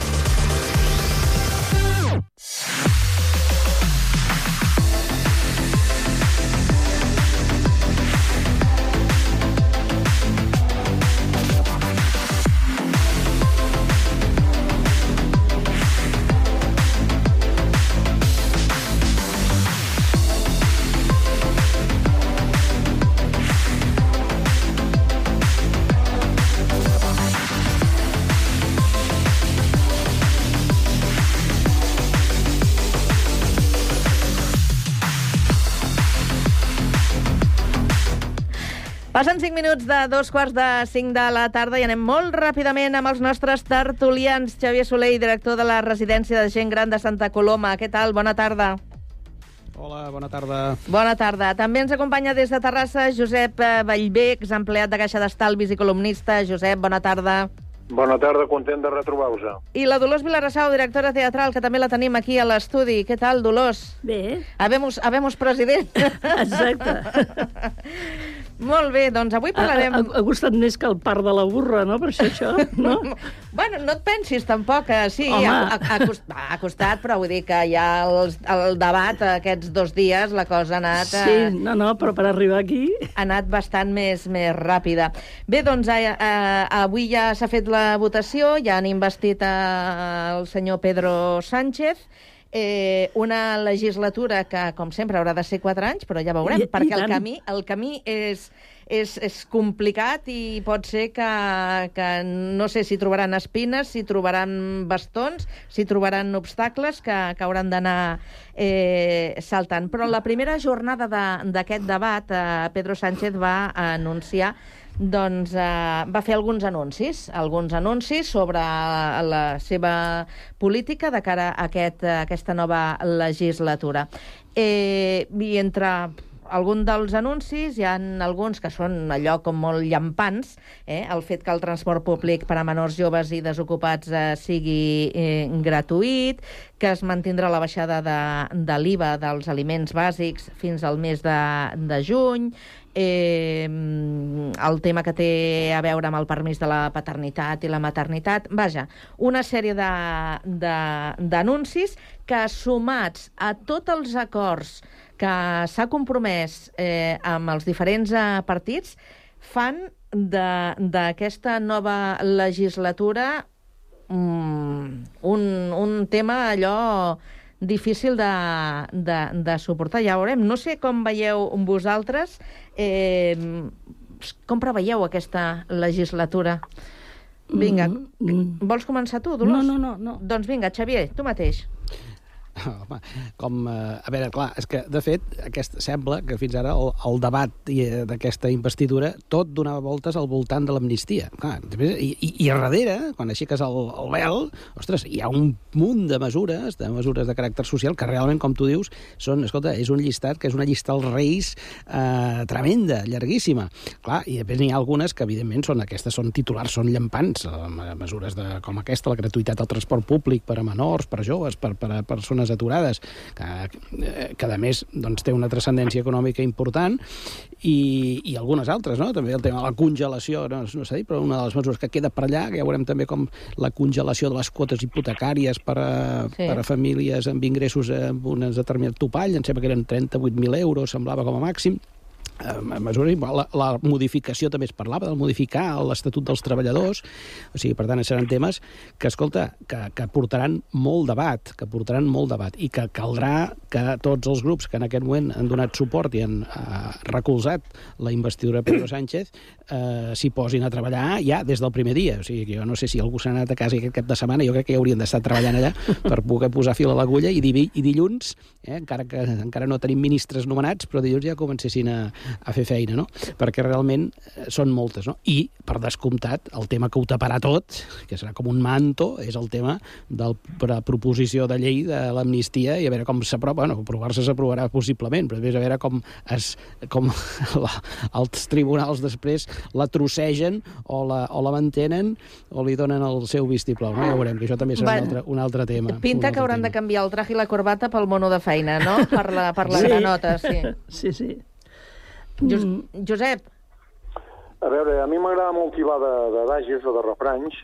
5 minuts de dos quarts de 5 de la tarda i anem molt ràpidament amb els nostres tertulians. Xavier Soler, director de la residència de gent gran de Santa Coloma. Què tal? Bona tarda. Hola, bona tarda. Bona tarda. També ens acompanya des de Terrassa Josep eh, Vallvé, exempleat de Caixa d'Estalvis i columnista. Josep, bona tarda. Bona tarda, content de retrobar-vos. I la Dolors Vilarassau, directora teatral, que també la tenim aquí a l'estudi. Què tal, Dolors? Bé. Habemos, habemos president. Exacte. Molt bé, doncs avui parlarem... Ha, ha, ha gustat més que el part de la burra, no? Per això, això, no? bueno, no et pensis tampoc, que sí, Home. ha, ha, ha, cost, ha costat, però vull dir que ja el, el debat aquests dos dies, la cosa ha anat... Sí, no, no, però per arribar aquí... Ha anat bastant més, més ràpida. Bé, doncs, eh, eh, avui ja s'ha fet la votació, ja han investit eh, el senyor Pedro Sánchez, eh, una legislatura que, com sempre, haurà de ser quatre anys, però ja veurem, I- i perquè el tant. camí, el camí és, és, és complicat i pot ser que, que no sé si trobaran espines, si trobaran bastons, si trobaran obstacles que, que hauran d'anar eh, saltant. Però la primera jornada de- d'aquest debat, eh, Pedro Sánchez va anunciar doncs eh, va fer alguns anuncis, alguns anuncis sobre la seva política de cara a, aquest, a aquesta nova legislatura. Eh, I entre algun dels anuncis hi ha alguns que són allò com molt llampants, eh? el fet que el transport públic per a menors joves i desocupats eh, sigui eh, gratuït, que es mantindrà la baixada de, de l'IVA dels aliments bàsics fins al mes de, de juny, eh, el tema que té a veure amb el permís de la paternitat i la maternitat. Vaja, una sèrie d'anuncis que, sumats a tots els acords que s'ha compromès eh, amb els diferents eh, partits, fan d'aquesta nova legislatura mm, un, un tema allò difícil de, de, de suportar. Ja veurem. No sé com veieu vosaltres, eh, com preveieu aquesta legislatura? Vinga, Mm, vols començar tu, Dolors? No, no, no, no. Doncs vinga, Xavier, tu mateix. Home, com, eh, a veure, clar, és que, de fet, aquest, sembla que fins ara el, el debat eh, d'aquesta investidura tot donava voltes al voltant de l'amnistia. I, i, I a darrere, quan aixeques el, el vel, ostres, hi ha un munt de mesures, de mesures de caràcter social, que realment, com tu dius, són, escolta, és un llistat que és una llista als reis eh, tremenda, llarguíssima. Clar, i després n'hi ha algunes que, evidentment, són aquestes són titulars, són llampants, eh, mesures de, com aquesta, la gratuïtat al transport públic per a menors, per a joves, per, per a persones aturades, que, eh, que a més doncs, té una transcendència econòmica important, i, i algunes altres, no? També el tema de la congelació, no, no s'ha dit, però una de les mesures que queda per allà, que ja veurem també com la congelació de les quotes hipotecàries per a, Sí. sí. per a famílies amb ingressos amb un determinat topall, em sembla que eren 38.000 euros, semblava com a màxim, eh, mesures, la, la modificació també es parlava de modificar l'Estatut dels Treballadors, o sigui, per tant, seran temes que, escolta, que, que portaran molt debat, que portaran molt debat, i que caldrà que tots els grups que en aquest moment han donat suport i han eh, recolzat la investidura Pedro Sánchez eh, s'hi posin a treballar ja des del primer dia. O sigui, que jo no sé si algú s'ha anat a casa aquest cap de setmana, jo crec que ja haurien d'estar treballant allà per poder posar fil a l'agulla i, i dilluns, eh, encara que encara no tenim ministres nomenats, però dilluns ja comencessin a, a fer feina, no? Perquè realment eh, són moltes, no? I, per descomptat, el tema que ho taparà tot, que serà com un manto, és el tema de la proposició de llei de l'amnistia i a veure com s'aprova, bueno, aprovar-se s'aprovarà possiblement, però després a veure com, es, com la, els tribunals després la trossegen o la, o la mantenen o li donen el seu vistiplau, no? Ja veurem, que això també serà Bueno, un, altre, un altre tema. Pinta un que altre hauran tema. de canviar el traje i la corbata pel mono de feina, no? Per la, per la Sí. granota, sí. Sí, sí. Jos Mm. Josep, A veure, a mi m'agrada molt tibar de, de dages o de refranys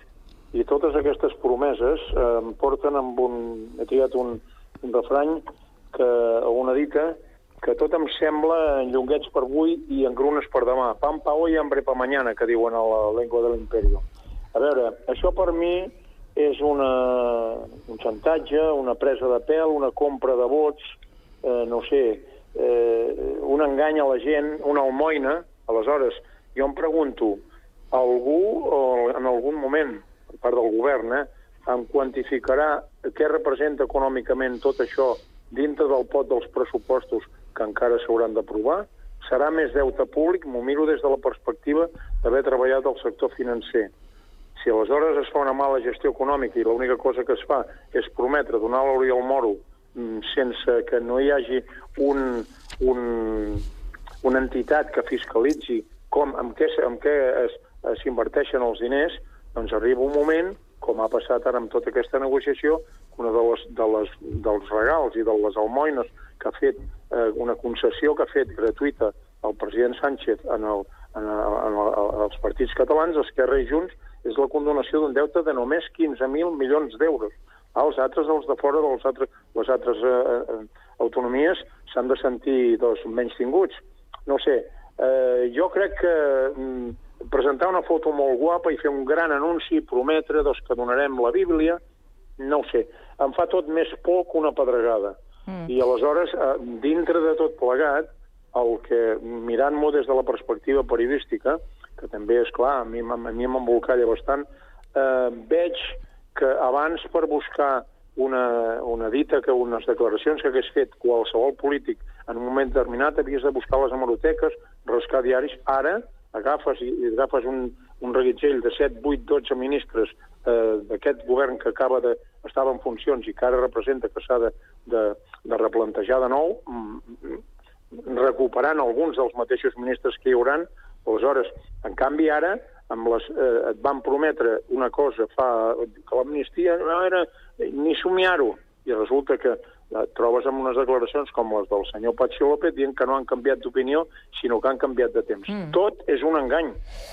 i totes aquestes promeses eh, em porten amb un... He triat un, un refrany que, o una dita que tot em sembla en llonguets per avui i en grunes per demà. Pan pa hoy, hambre pa mañana, que diuen a la llengua de l'imperio. A veure, això per mi és una, un xantatge, una presa de pèl, una compra de vots, eh, no sé, eh, un engany a la gent, una almoina. Aleshores, jo em pregunto, algú o en algun moment, per part del govern, eh, em quantificarà què representa econòmicament tot això dintre del pot dels pressupostos que encara s'hauran d'aprovar? Serà més deute públic? M'ho miro des de la perspectiva d'haver treballat al sector financer. Si aleshores es fa una mala gestió econòmica i l'única cosa que es fa és prometre donar l'hora i el moro sense que no hi hagi un, un, una entitat que fiscalitzi com, amb què, amb què s'inverteixen els diners, doncs arriba un moment, com ha passat ara amb tota aquesta negociació, que una de les, de les, dels regals i de les almoines que ha fet, eh, una concessió que ha fet gratuïta el president Sánchez en, el, en, el, en, el, en els partits catalans, Esquerra i Junts, és la condonació d'un deute de només 15.000 milions d'euros. Els altres, els de fora de les altres, les altres eh, eh, autonomies s'han de sentir doncs, menys tinguts. No sé, eh, jo crec que mm, presentar una foto molt guapa i fer un gran anunci, prometre doncs, que donarem la Bíblia, no ho sé, em fa tot més por que una pedregada. Mm. I aleshores, eh, dintre de tot plegat, el que, mirant-m'ho des de la perspectiva periodística, que també és clar, a mi, a mi m'embolcalla bastant, eh, veig que abans per buscar una, una dita, que unes declaracions que hagués fet qualsevol polític en un moment determinat, havies de buscar les hemeroteques, rascar diaris. Ara agafes i, agafes un, un reguitzell de 7, 8, 12 ministres eh, d'aquest govern que acaba de estava en funcions i que ara representa que s'ha de, de, de replantejar de nou, mm, recuperant alguns dels mateixos ministres que hi hauran. Aleshores, en canvi, ara amb les, eh, et van prometre una cosa fa que l'amnistia no era ni somiar-ho, i resulta que eh, trobes amb unes declaracions com les del senyor Patxi López dient que no han canviat d'opinió, sinó que han canviat de temps. Mm. Tot és un engany,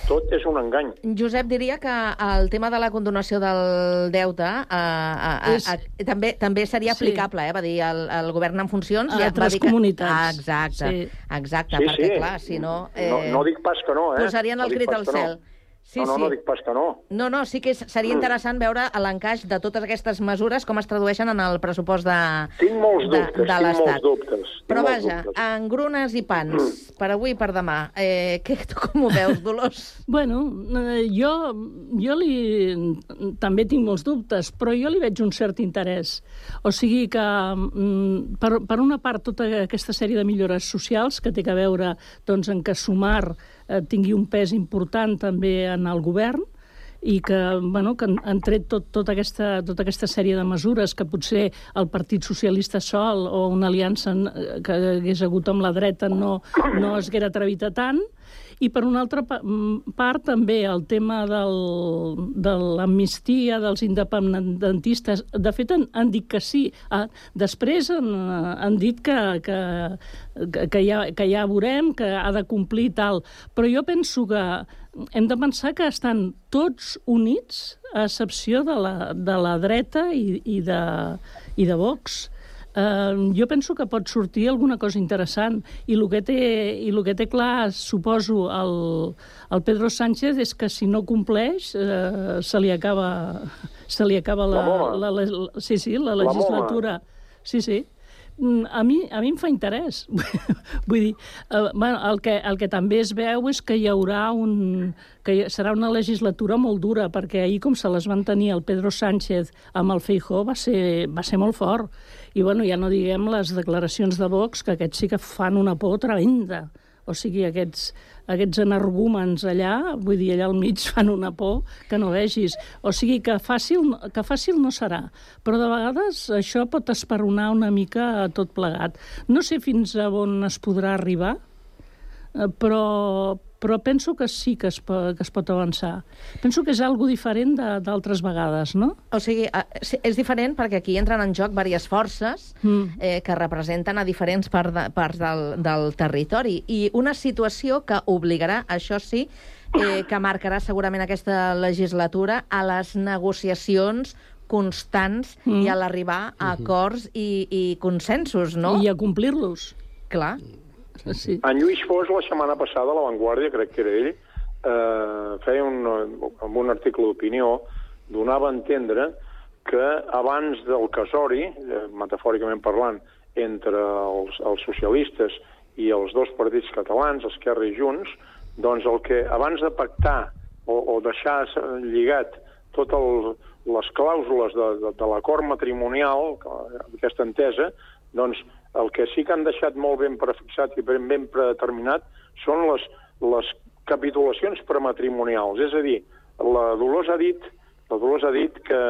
tot és un engany. Josep diria que el tema de la condonació del deute eh, eh, És- eh, també també seria Sí. aplicable, eh? va dir el, el govern en funcions. A ja va altres dir que... comunitats. Ah, exacte, Sí. exacte, Sí, perquè sí. clar, si no... eh, No, no dic pas que no, eh? Posarien no el crit pas al que no. Sí, no, no, sí. no dic pas que no. No, no, sí que és, seria Mm. interessant veure l'encaix de totes aquestes mesures, com es tradueixen en el pressupost de, Tinc molts de, dubtes, de tinc molts dubtes. tinc Però molts vaja, dubtes. engrunes i pans, per avui i per demà. Eh, què, tu com ho veus, Dolors? Bueno, eh, jo, jo li, també tinc molts dubtes, però jo li veig un cert interès. O sigui que, mm, per, per una part, tota aquesta sèrie de millores socials que té que veure doncs, en que Sumar eh, tingui un pes important també en el govern, i que, bueno, que han, tret tot, tota, aquesta, tota aquesta sèrie de mesures que potser el Partit Socialista sol o una aliança eh, que hagués hagut amb la dreta no, no es haguera atrevit a tant, i per una altra pa- part també el tema del, de l'amnistia dels independentistes. De fet, han, han dit que sí. Ah, després han, han dit que, que, que, ja, que ja veurem, que ha de complir tal. Però jo penso que hem de pensar que estan tots units, a excepció de la, de la dreta i, i, de, i de Vox. Uh, jo penso que pot sortir alguna cosa interessant i el que té, i el que té clar, suposo, el, el Pedro Sánchez és que si no compleix uh, se li acaba, se li acaba la, La la, la, sí, sí, la La legislatura. Sí, sí. Mm, A mi, a mi em fa interès. Vull dir, eh, bueno, el, que, el que també es veu és que hi haurà un... que hi- serà una legislatura molt dura, perquè ahir, com se les van tenir el Pedro Sánchez amb el Feijó, va ser, va ser molt fort. I, bueno, ja no diguem les declaracions de Vox, que aquests sí que fan una por tremenda. O sigui, aquests, aquests energúmens allà, vull dir, allà al mig fan una por que no vegis. O sigui, que fàcil, que fàcil no serà. Però de vegades això pot esperonar una mica tot plegat. No sé fins a on es podrà arribar, eh, però, però penso que sí que es, po- que es pot avançar. Penso que és algo diferent de- d'altres vegades, no? O sigui, és diferent perquè aquí entren en joc diverses forces Mm. eh, que representen a diferents part de, parts del, del territori i una situació que obligarà, això sí, eh, que marcarà segurament aquesta legislatura a les negociacions constants Mm. i a l'arribar a acords i, i consensos, no? I a complir-los. Clar. Sí. En Lluís Fos, la setmana passada, a La Vanguardia, crec que era ell, eh, feia un, amb un article d'opinió, donava a entendre que abans del casori, eh, metafòricament parlant, entre els, els socialistes i els dos partits catalans, Esquerra i Junts, doncs el que abans de pactar o, o deixar lligat totes les clàusules de, de, de l'acord matrimonial, que- aquesta entesa, doncs el que sí que han deixat molt ben prefixat i ben, ben predeterminat són les, les capitulacions prematrimonials. És a dir, la Dolors ha dit, la Dolors ha dit que,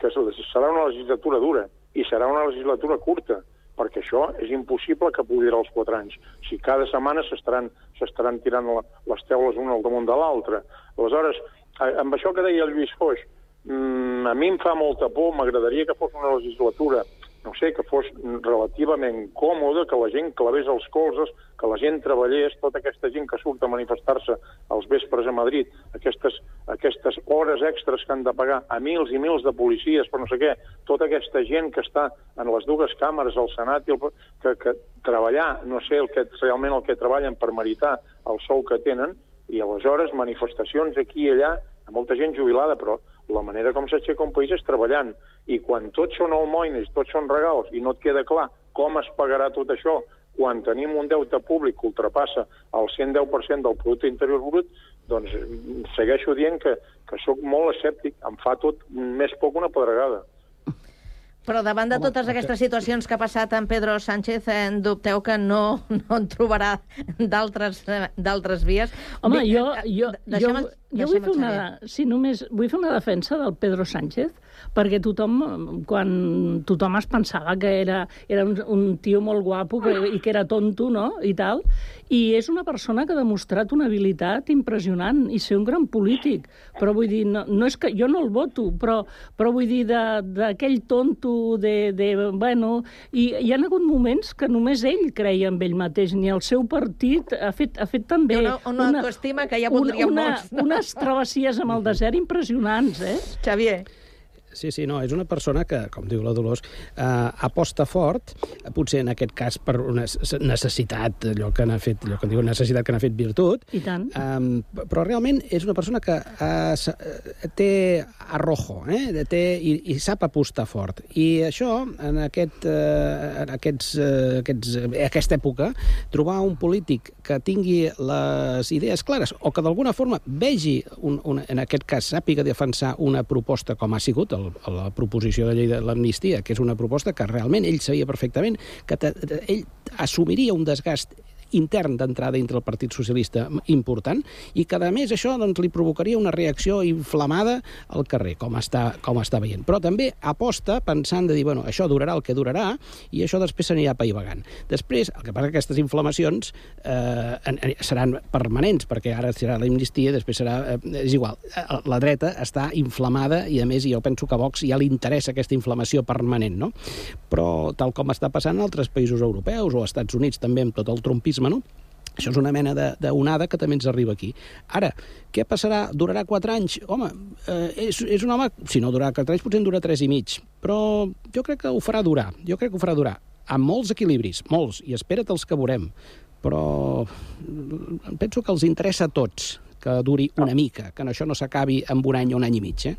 que serà una legislatura dura i serà una legislatura curta, perquè això és impossible que pugui durar els quatre anys. Si cada setmana s'estaran tirant la, les teules una al damunt de l'altra. Aleshores, amb això que deia el Lluís Foix, mm, a mi em fa molta por, m'agradaria que fos una legislatura no sé, que fos relativament còmode, que la gent clavés els colzes, que la gent treballés, tota aquesta gent que surt a manifestar-se als vespres a Madrid, aquestes, aquestes hores extres que han de pagar a mils i mils de policies per no sé què, tota aquesta gent que està en les dues càmeres, al Senat, i el, que, que treballar, no sé el que, realment el que treballen per meritar el sou que tenen, i aleshores manifestacions aquí i allà, molta gent jubilada, però la manera com s'aixeca un país és treballant. I quan tots són almoines, tots són regals, i no et queda clar com es pagarà tot això, quan tenim un deute públic que ultrapassa el 110% del producte interior brut, doncs mm, segueixo dient que, que sóc molt escèptic, em fa tot més poc una pedregada. Però davant de totes aquestes situacions que ha passat en Pedro Sánchez, eh, dubteu que no, no en trobarà d'altres eh, d'altres vies? Home, Dic, jo, eh, jo, jo, el- jo vull fer una, sí, només vull fer una defensa del Pedro Sánchez, perquè tothom, quan tothom es pensava que era, era un, un tio molt guapo que, i que era tonto, no?, i tal, i és una persona que ha demostrat una habilitat impressionant i ser un gran polític, però vull dir, no, no és que jo no el voto, però, però vull dir, d'aquell tonto, de, de, bueno, i hi ha hagut moments que només ell creia en ell mateix, ni el seu partit ha fet, ha fet també... Té una, una, autoestima que ja voldríem una, molts. No? unes travessies amb el desert impressionants, eh? Xavier. Sí, sí, no, és una persona que, com diu la Dolors, eh, aposta fort, eh, potser en aquest cas per una necessitat, allò que n'ha fet, allò que diu necessitat que n'ha fet virtut, I tant. Um, però realment és una persona que s- eh, té arrojo, eh? té, i, i sap apostar fort. I això, en, aquest, uh, en aquests, uh, aquests, uh, aquesta època, trobar un polític que tingui les idees clares o que d'alguna forma vegi, un, un, en aquest cas, sàpiga defensar una proposta com ha sigut el, la proposició de llei de l'amnistia, que és una proposta que realment ell sabia perfectament que ell assumiria un desgast intern d'entrada dintre el Partit Socialista important i que, a més, això doncs, li provocaria una reacció inflamada al carrer, com està, com està veient. Però també aposta pensant de dir, bueno, això durarà el que durarà i això després s'anirà paivagant. Després, el que passa que aquestes inflamacions eh, seran permanents, perquè ara serà l'amnistia, després serà... Eh, és igual, la dreta està inflamada i, a més, jo penso que a Vox ja li interessa aquesta inflamació permanent, no? Però, tal com està passant en altres països europeus o als Estats Units també amb tot el trumpisme, no? Això és una mena d'onada que també ens arriba aquí. Ara, què passarà? Durarà 4 anys? Home, eh, és, és un home... Si no durarà 4 anys, potser en dura 3 i mig. Però jo crec que ho farà durar. Jo crec que ho farà durar. Amb molts equilibris, molts, i espera't els que veurem. Però penso que els interessa a tots que duri una mica, que això no s'acabi en un any o un any i mig, eh?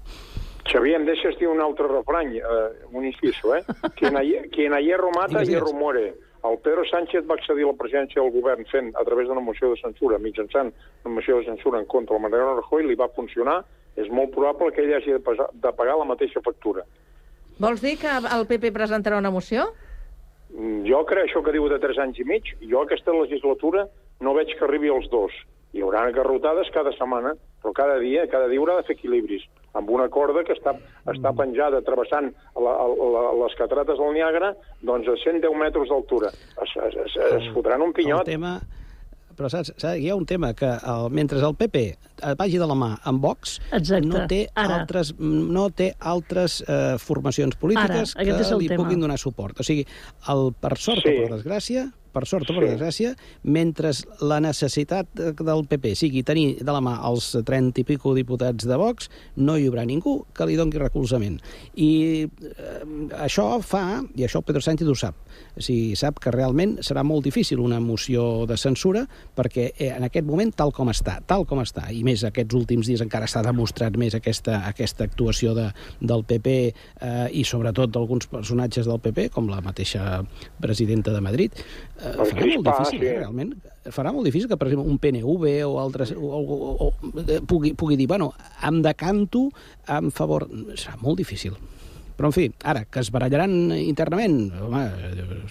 Xavier, em deixes dir un altre refrany, eh, un inciso, eh? Quien a, quien a hierro mata, Digues, hierro digues. El Pedro Sánchez va accedir a la presidència del govern fent, a través d'una moció de censura, mitjançant una moció de censura en contra del Mariano Rajoy, li va funcionar, és molt probable que ell hagi de, pesar, de pagar la mateixa factura. Vols dir que el PP presentarà una moció? Mm, Jo crec això que diu de 3 anys i mig, jo aquesta legislatura no veig que arribi als dos. Hi haurà garrotades cada setmana, però cada dia, cada dia haurà de fer equilibris amb una corda que està, està penjada travessant la, la, les catarates del Niàgara doncs a 110 metres d'altura. Es, es, es, es fotran un pinyot. El tema, però saps, saps, hi ha un tema que el, mentre el PP vagi de la mà amb Vox, Exacte. no té Ara. altres, no té altres eh, formacions polítiques Ara, que li tema. puguin donar suport. O sigui, el, per sort Sí. o per desgràcia, per sort o per Sí. desgràcia, mentre la necessitat del PP sigui tenir de la mà els 30 i pico diputats de Vox, no hi haurà ningú que li doni recolzament. I eh, això fa, i això Pedro Sánchez ho sap, o sigui, sap que realment serà molt difícil una moció de censura perquè eh, en aquest moment, tal com està, tal com està, i més aquests últims dies encara s'ha demostrat més aquesta, aquesta actuació de, del PP eh, i sobretot d'alguns personatges del PP, com la mateixa presidenta de Madrid, eh, El farà molt difícil, eh, realment. Farà molt difícil que, per exemple, un PNV o altres o, o, o, o, eh, pugui, pugui dir, bueno, em decanto en favor... Serà molt difícil. Però, en fi, ara, que es barallaran internament, home,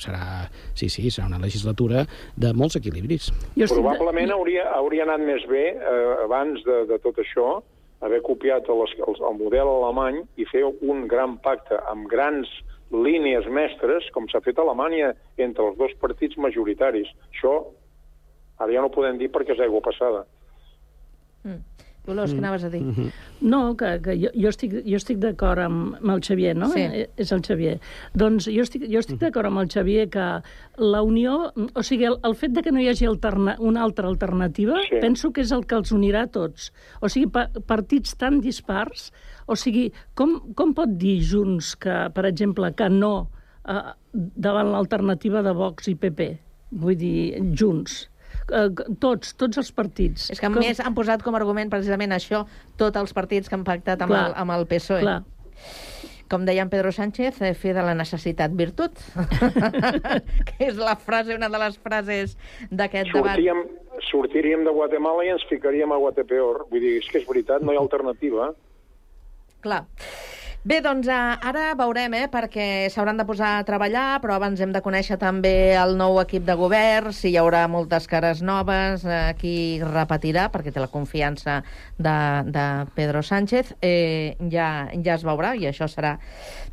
serà... Sí, sí, serà una legislatura de molts equilibris. Probablement hauria, hauria anat més bé, eh, abans de, de tot això, haver copiat el, el, el model alemany i fer un gran pacte amb grans línies mestres, com s'ha fet a Alemanya entre els dos partits majoritaris. Això ara ja no ho podem dir perquè és aigua passada. Dolors, què anaves a dir? No, que, que jo, jo estic, jo estic d'acord amb, amb el Xavier, no? Sí. Eh, És el Xavier. Doncs jo estic, jo estic d'acord amb el Xavier que la unió... O sigui, el, el fet de que no hi hagi alterna, una altra alternativa, Sí. penso que és el que els unirà a tots. O sigui, pa, partits tan dispars... O sigui, com, com pot dir Junts que, per exemple, que no eh, davant l'alternativa de Vox i PP? Vull dir, Junts. Eh, tots, tots els partits. És que a més han posat com a argument precisament això tots els partits que han pactat amb, Clar, el, amb el PSOE. clar. Com deia en Pedro Sánchez, eh, fer de la necessitat virtut. que és la frase, una de les frases d'aquest debat. Sortíem, sortiríem de Guatemala i ens ficaríem a Guatepeor. Vull dir, és que és veritat, no hi ha alternativa. Clar. Bé, doncs eh, ara veurem, eh, perquè s'hauran de posar a treballar, però abans hem de conèixer també el nou equip de govern, si hi haurà moltes cares noves, eh, qui repetirà, perquè té la confiança de, de Pedro Sánchez, eh, ja, ja es veurà, i això serà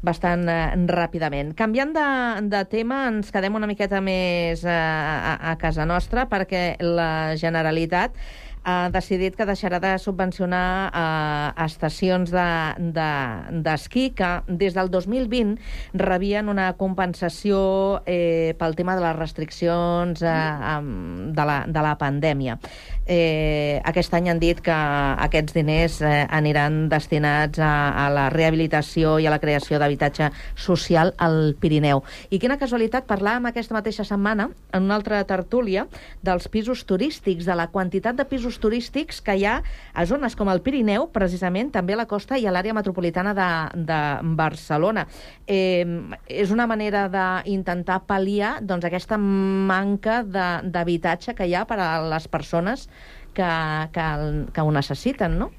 bastant eh, ràpidament. Canviant de, de tema, ens quedem una miqueta més eh, a, a casa nostra, perquè la Generalitat ha decidit que deixarà de subvencionar eh, estacions d'esquí de, d'esquí que des del 2020 rebien una compensació eh, pel tema de les restriccions eh, amb- de, la, de la pandèmia. Eh, aquest any han dit que aquests diners eh, aniran destinats a, a la rehabilitació i a la creació d'habitatge social al Pirineu. I quina casualitat, parlàvem aquesta mateixa setmana en una altra tertúlia dels pisos turístics, de la quantitat de pisos turístics que hi ha a zones com el Pirineu, precisament també a la costa i a l'àrea metropolitana de, de Barcelona. Eh, és una manera d'intentar pal·liar doncs, aquesta manca d'habitatge que hi ha per a les persones que, que, el- que ho necessiten, no?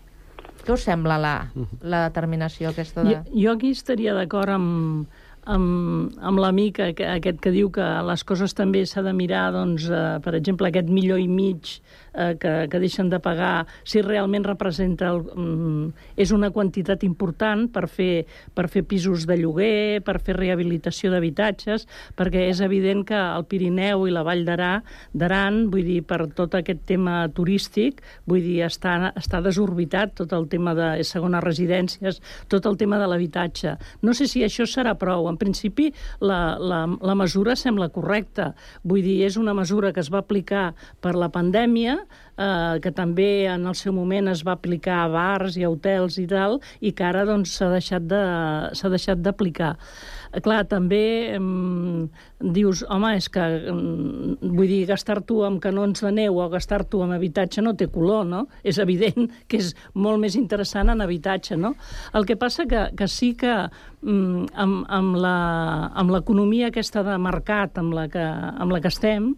Què us sembla la, la determinació aquesta de... Jo, jo aquí estaria d'acord amb, amb, amb l'amic aqu- aquest que diu que les coses també s'ha de mirar, doncs, eh, per exemple, aquest milió i mig eh, que, que deixen de pagar, si realment representa... El, mm, és una quantitat important per fer, per fer pisos de lloguer, per fer rehabilitació d'habitatges, perquè és evident que el Pirineu i la Vall d'Aran, vull dir, per tot aquest tema turístic, vull dir, està, està desorbitat tot el tema de segones residències, tot el tema de l'habitatge. No sé si això serà prou. En principi, la, la, la mesura sembla correcta. Vull dir, és una mesura que es va aplicar per la pandèmia, eh, que també en el seu moment es va aplicar a bars i a hotels i tal, i que ara doncs, s'ha de- s'ha deixat d'aplicar. Eh, Clar, també em, dius, home, és que, vull dir, gastar-t'ho amb canons de neu o gastar-t'ho amb habitatge no té color, no? És evident que és molt més interessant en habitatge, no? El que passa que, que sí que mm, amb, amb l'economia aquesta de mercat amb la que, amb la que estem,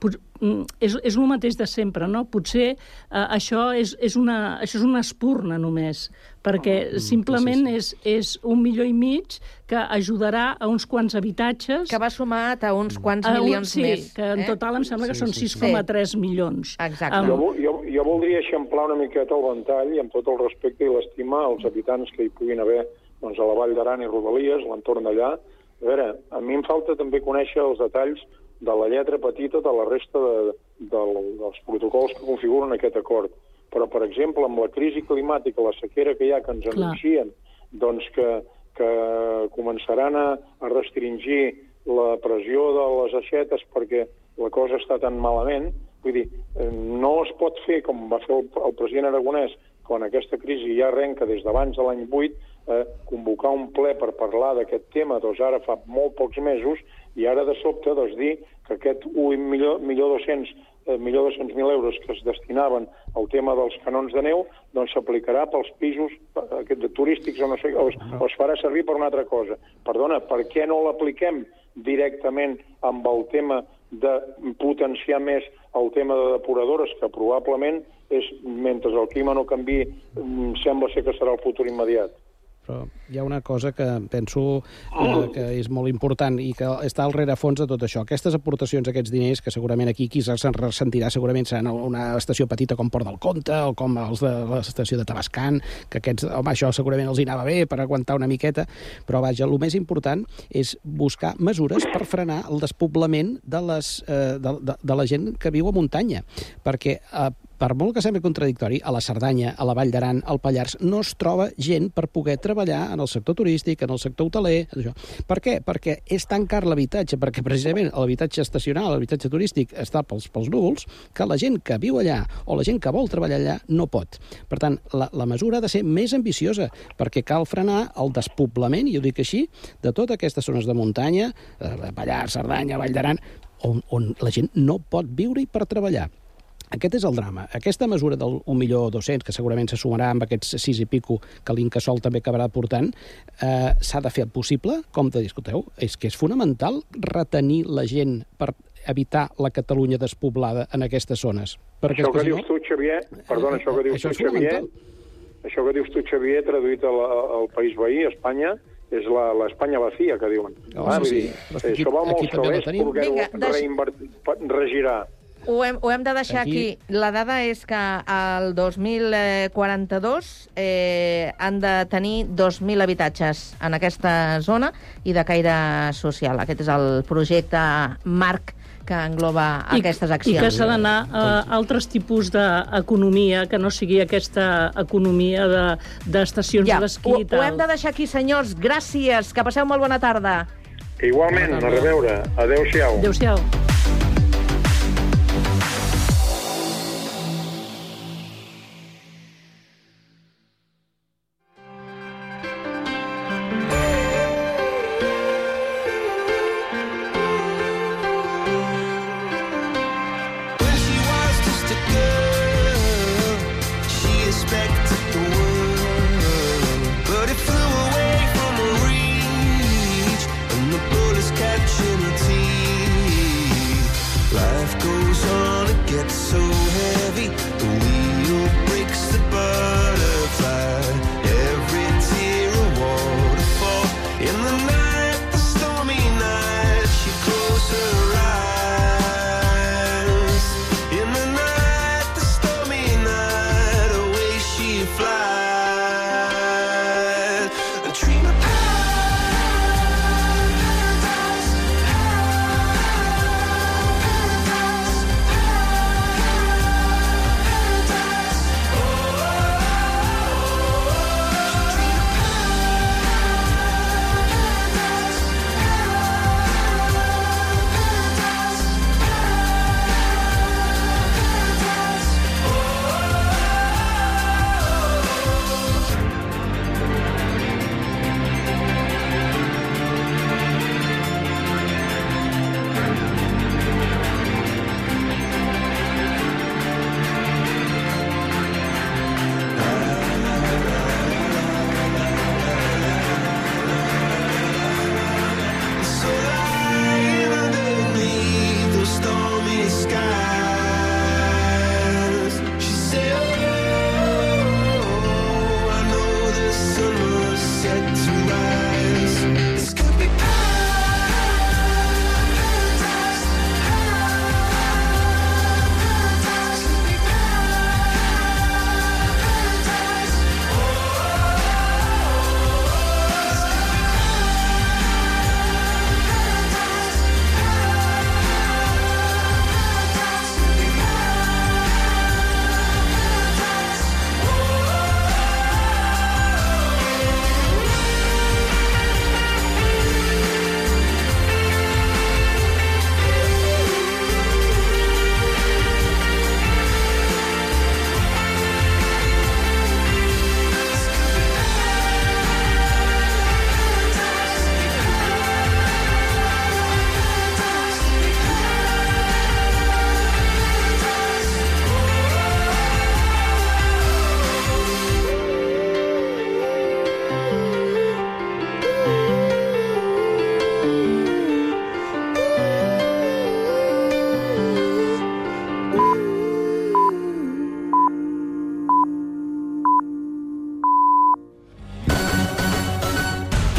pot, mm, és, és el mateix de sempre, no? Potser eh, això, és, és una, això és una espurna només, perquè Mm, simplement és, és un milió i mig que ajudarà a uns quants habitatges... Que va sumat a uns quants a un- milions sí, més. que en eh? total em sembla que Sí, són sí, sí. 6,3 milions. Exacte. Jo, vo- jo, jo voldria eixamplar una miqueta el ventall i amb tot el respecte i l'estima als habitants que hi puguin haver doncs, a la Vall d'Aran i Rodalies, l'entorn d'allà. A veure, a mi em falta també conèixer els detalls de la lletra petita de la resta de, del, dels protocols que configuren aquest acord. Però, per exemple, amb la crisi climàtica, la sequera que hi ha, que ens anuncien, doncs que, que començaran a, a restringir la pressió de les aixetes perquè la cosa està tan malament, vull dir, no es pot fer com va fer el, el president Aragonès quan aquesta crisi ja arrenca des d'abans de l'any 8, eh, convocar un ple per parlar d'aquest tema, doncs ara fa molt pocs mesos, i ara de sobte doncs, dir que aquest 1 milió, milió 200 eh, milió 200.000 euros que es destinaven al tema dels canons de neu, doncs s'aplicarà pels pisos eh, aquests de turístics o no sé, o es, o es farà servir per una altra cosa. Perdona, per què no l'apliquem directament amb el tema de potenciar més el tema de depuradores, que probablement és, mentre el clima no canvi, sembla ser que serà el futur immediat. Però hi ha una cosa que penso eh, que és molt important i que està al rerefons de tot això. Aquestes aportacions, aquests diners, que segurament aquí qui se'n ressentirà segurament seran una estació petita com Port del Comte o com els de l'estació de Tabascan, que aquests, home, això segurament els hi anava bé per aguantar una miqueta, però vaja, el més important és buscar mesures per frenar el despoblament de, les, eh, de, de, de la gent que viu a muntanya, perquè eh, per molt que sembli contradictori, a la Cerdanya, a la Vall d'Aran, al Pallars, no es troba gent per poder treballar en el sector turístic, en el sector hoteler, això. Per què? Perquè és tan car l'habitatge, perquè precisament l'habitatge estacional, l'habitatge turístic, està pels, pels núvols, que la gent que viu allà o la gent que vol treballar allà no pot. Per tant, la, la mesura ha de ser més ambiciosa, perquè cal frenar el despoblament, i ho dic així, de totes aquestes zones de muntanya, eh, Pallars, Cerdanya, Vall d'Aran, on, on la gent no pot viure-hi per treballar. Aquest és el drama. Aquesta mesura del 1.200.000, que segurament se sumarà amb aquests 6 i pico que l'Incasol també acabarà portant, eh, s'ha de fer possible, com te discuteu? És que és fonamental retenir la gent per evitar la Catalunya despoblada en aquestes zones. Perquè Això que dius tu, Xavier, perdona, això que dius Això tu, Xavier, fonamental. això que dius tu, Xavier, traduït al, al país veí, Espanya, és la- l'Espanya vacía, que diuen. Oh, Ah, sí, dir, que aquí- això va molt calés poder-ho reinvertir, regirar. Ho hem, ho hem de deixar aquí. Aquí. La dada és que al 2042 eh, han de tenir 2.000 habitatges en aquesta zona i de caire social. Aquest és el projecte marc que engloba aquestes I accions. que s'ha d'anar a altres tipus d'economia, que no sigui aquesta economia de- d'estacions de, Ja, d'esquí ho, i ho tal. hem de deixar aquí, senyors. Gràcies. Que passeu molt bona tarda. Igualment, a reveure. Adéu-siau. Adéu-siau.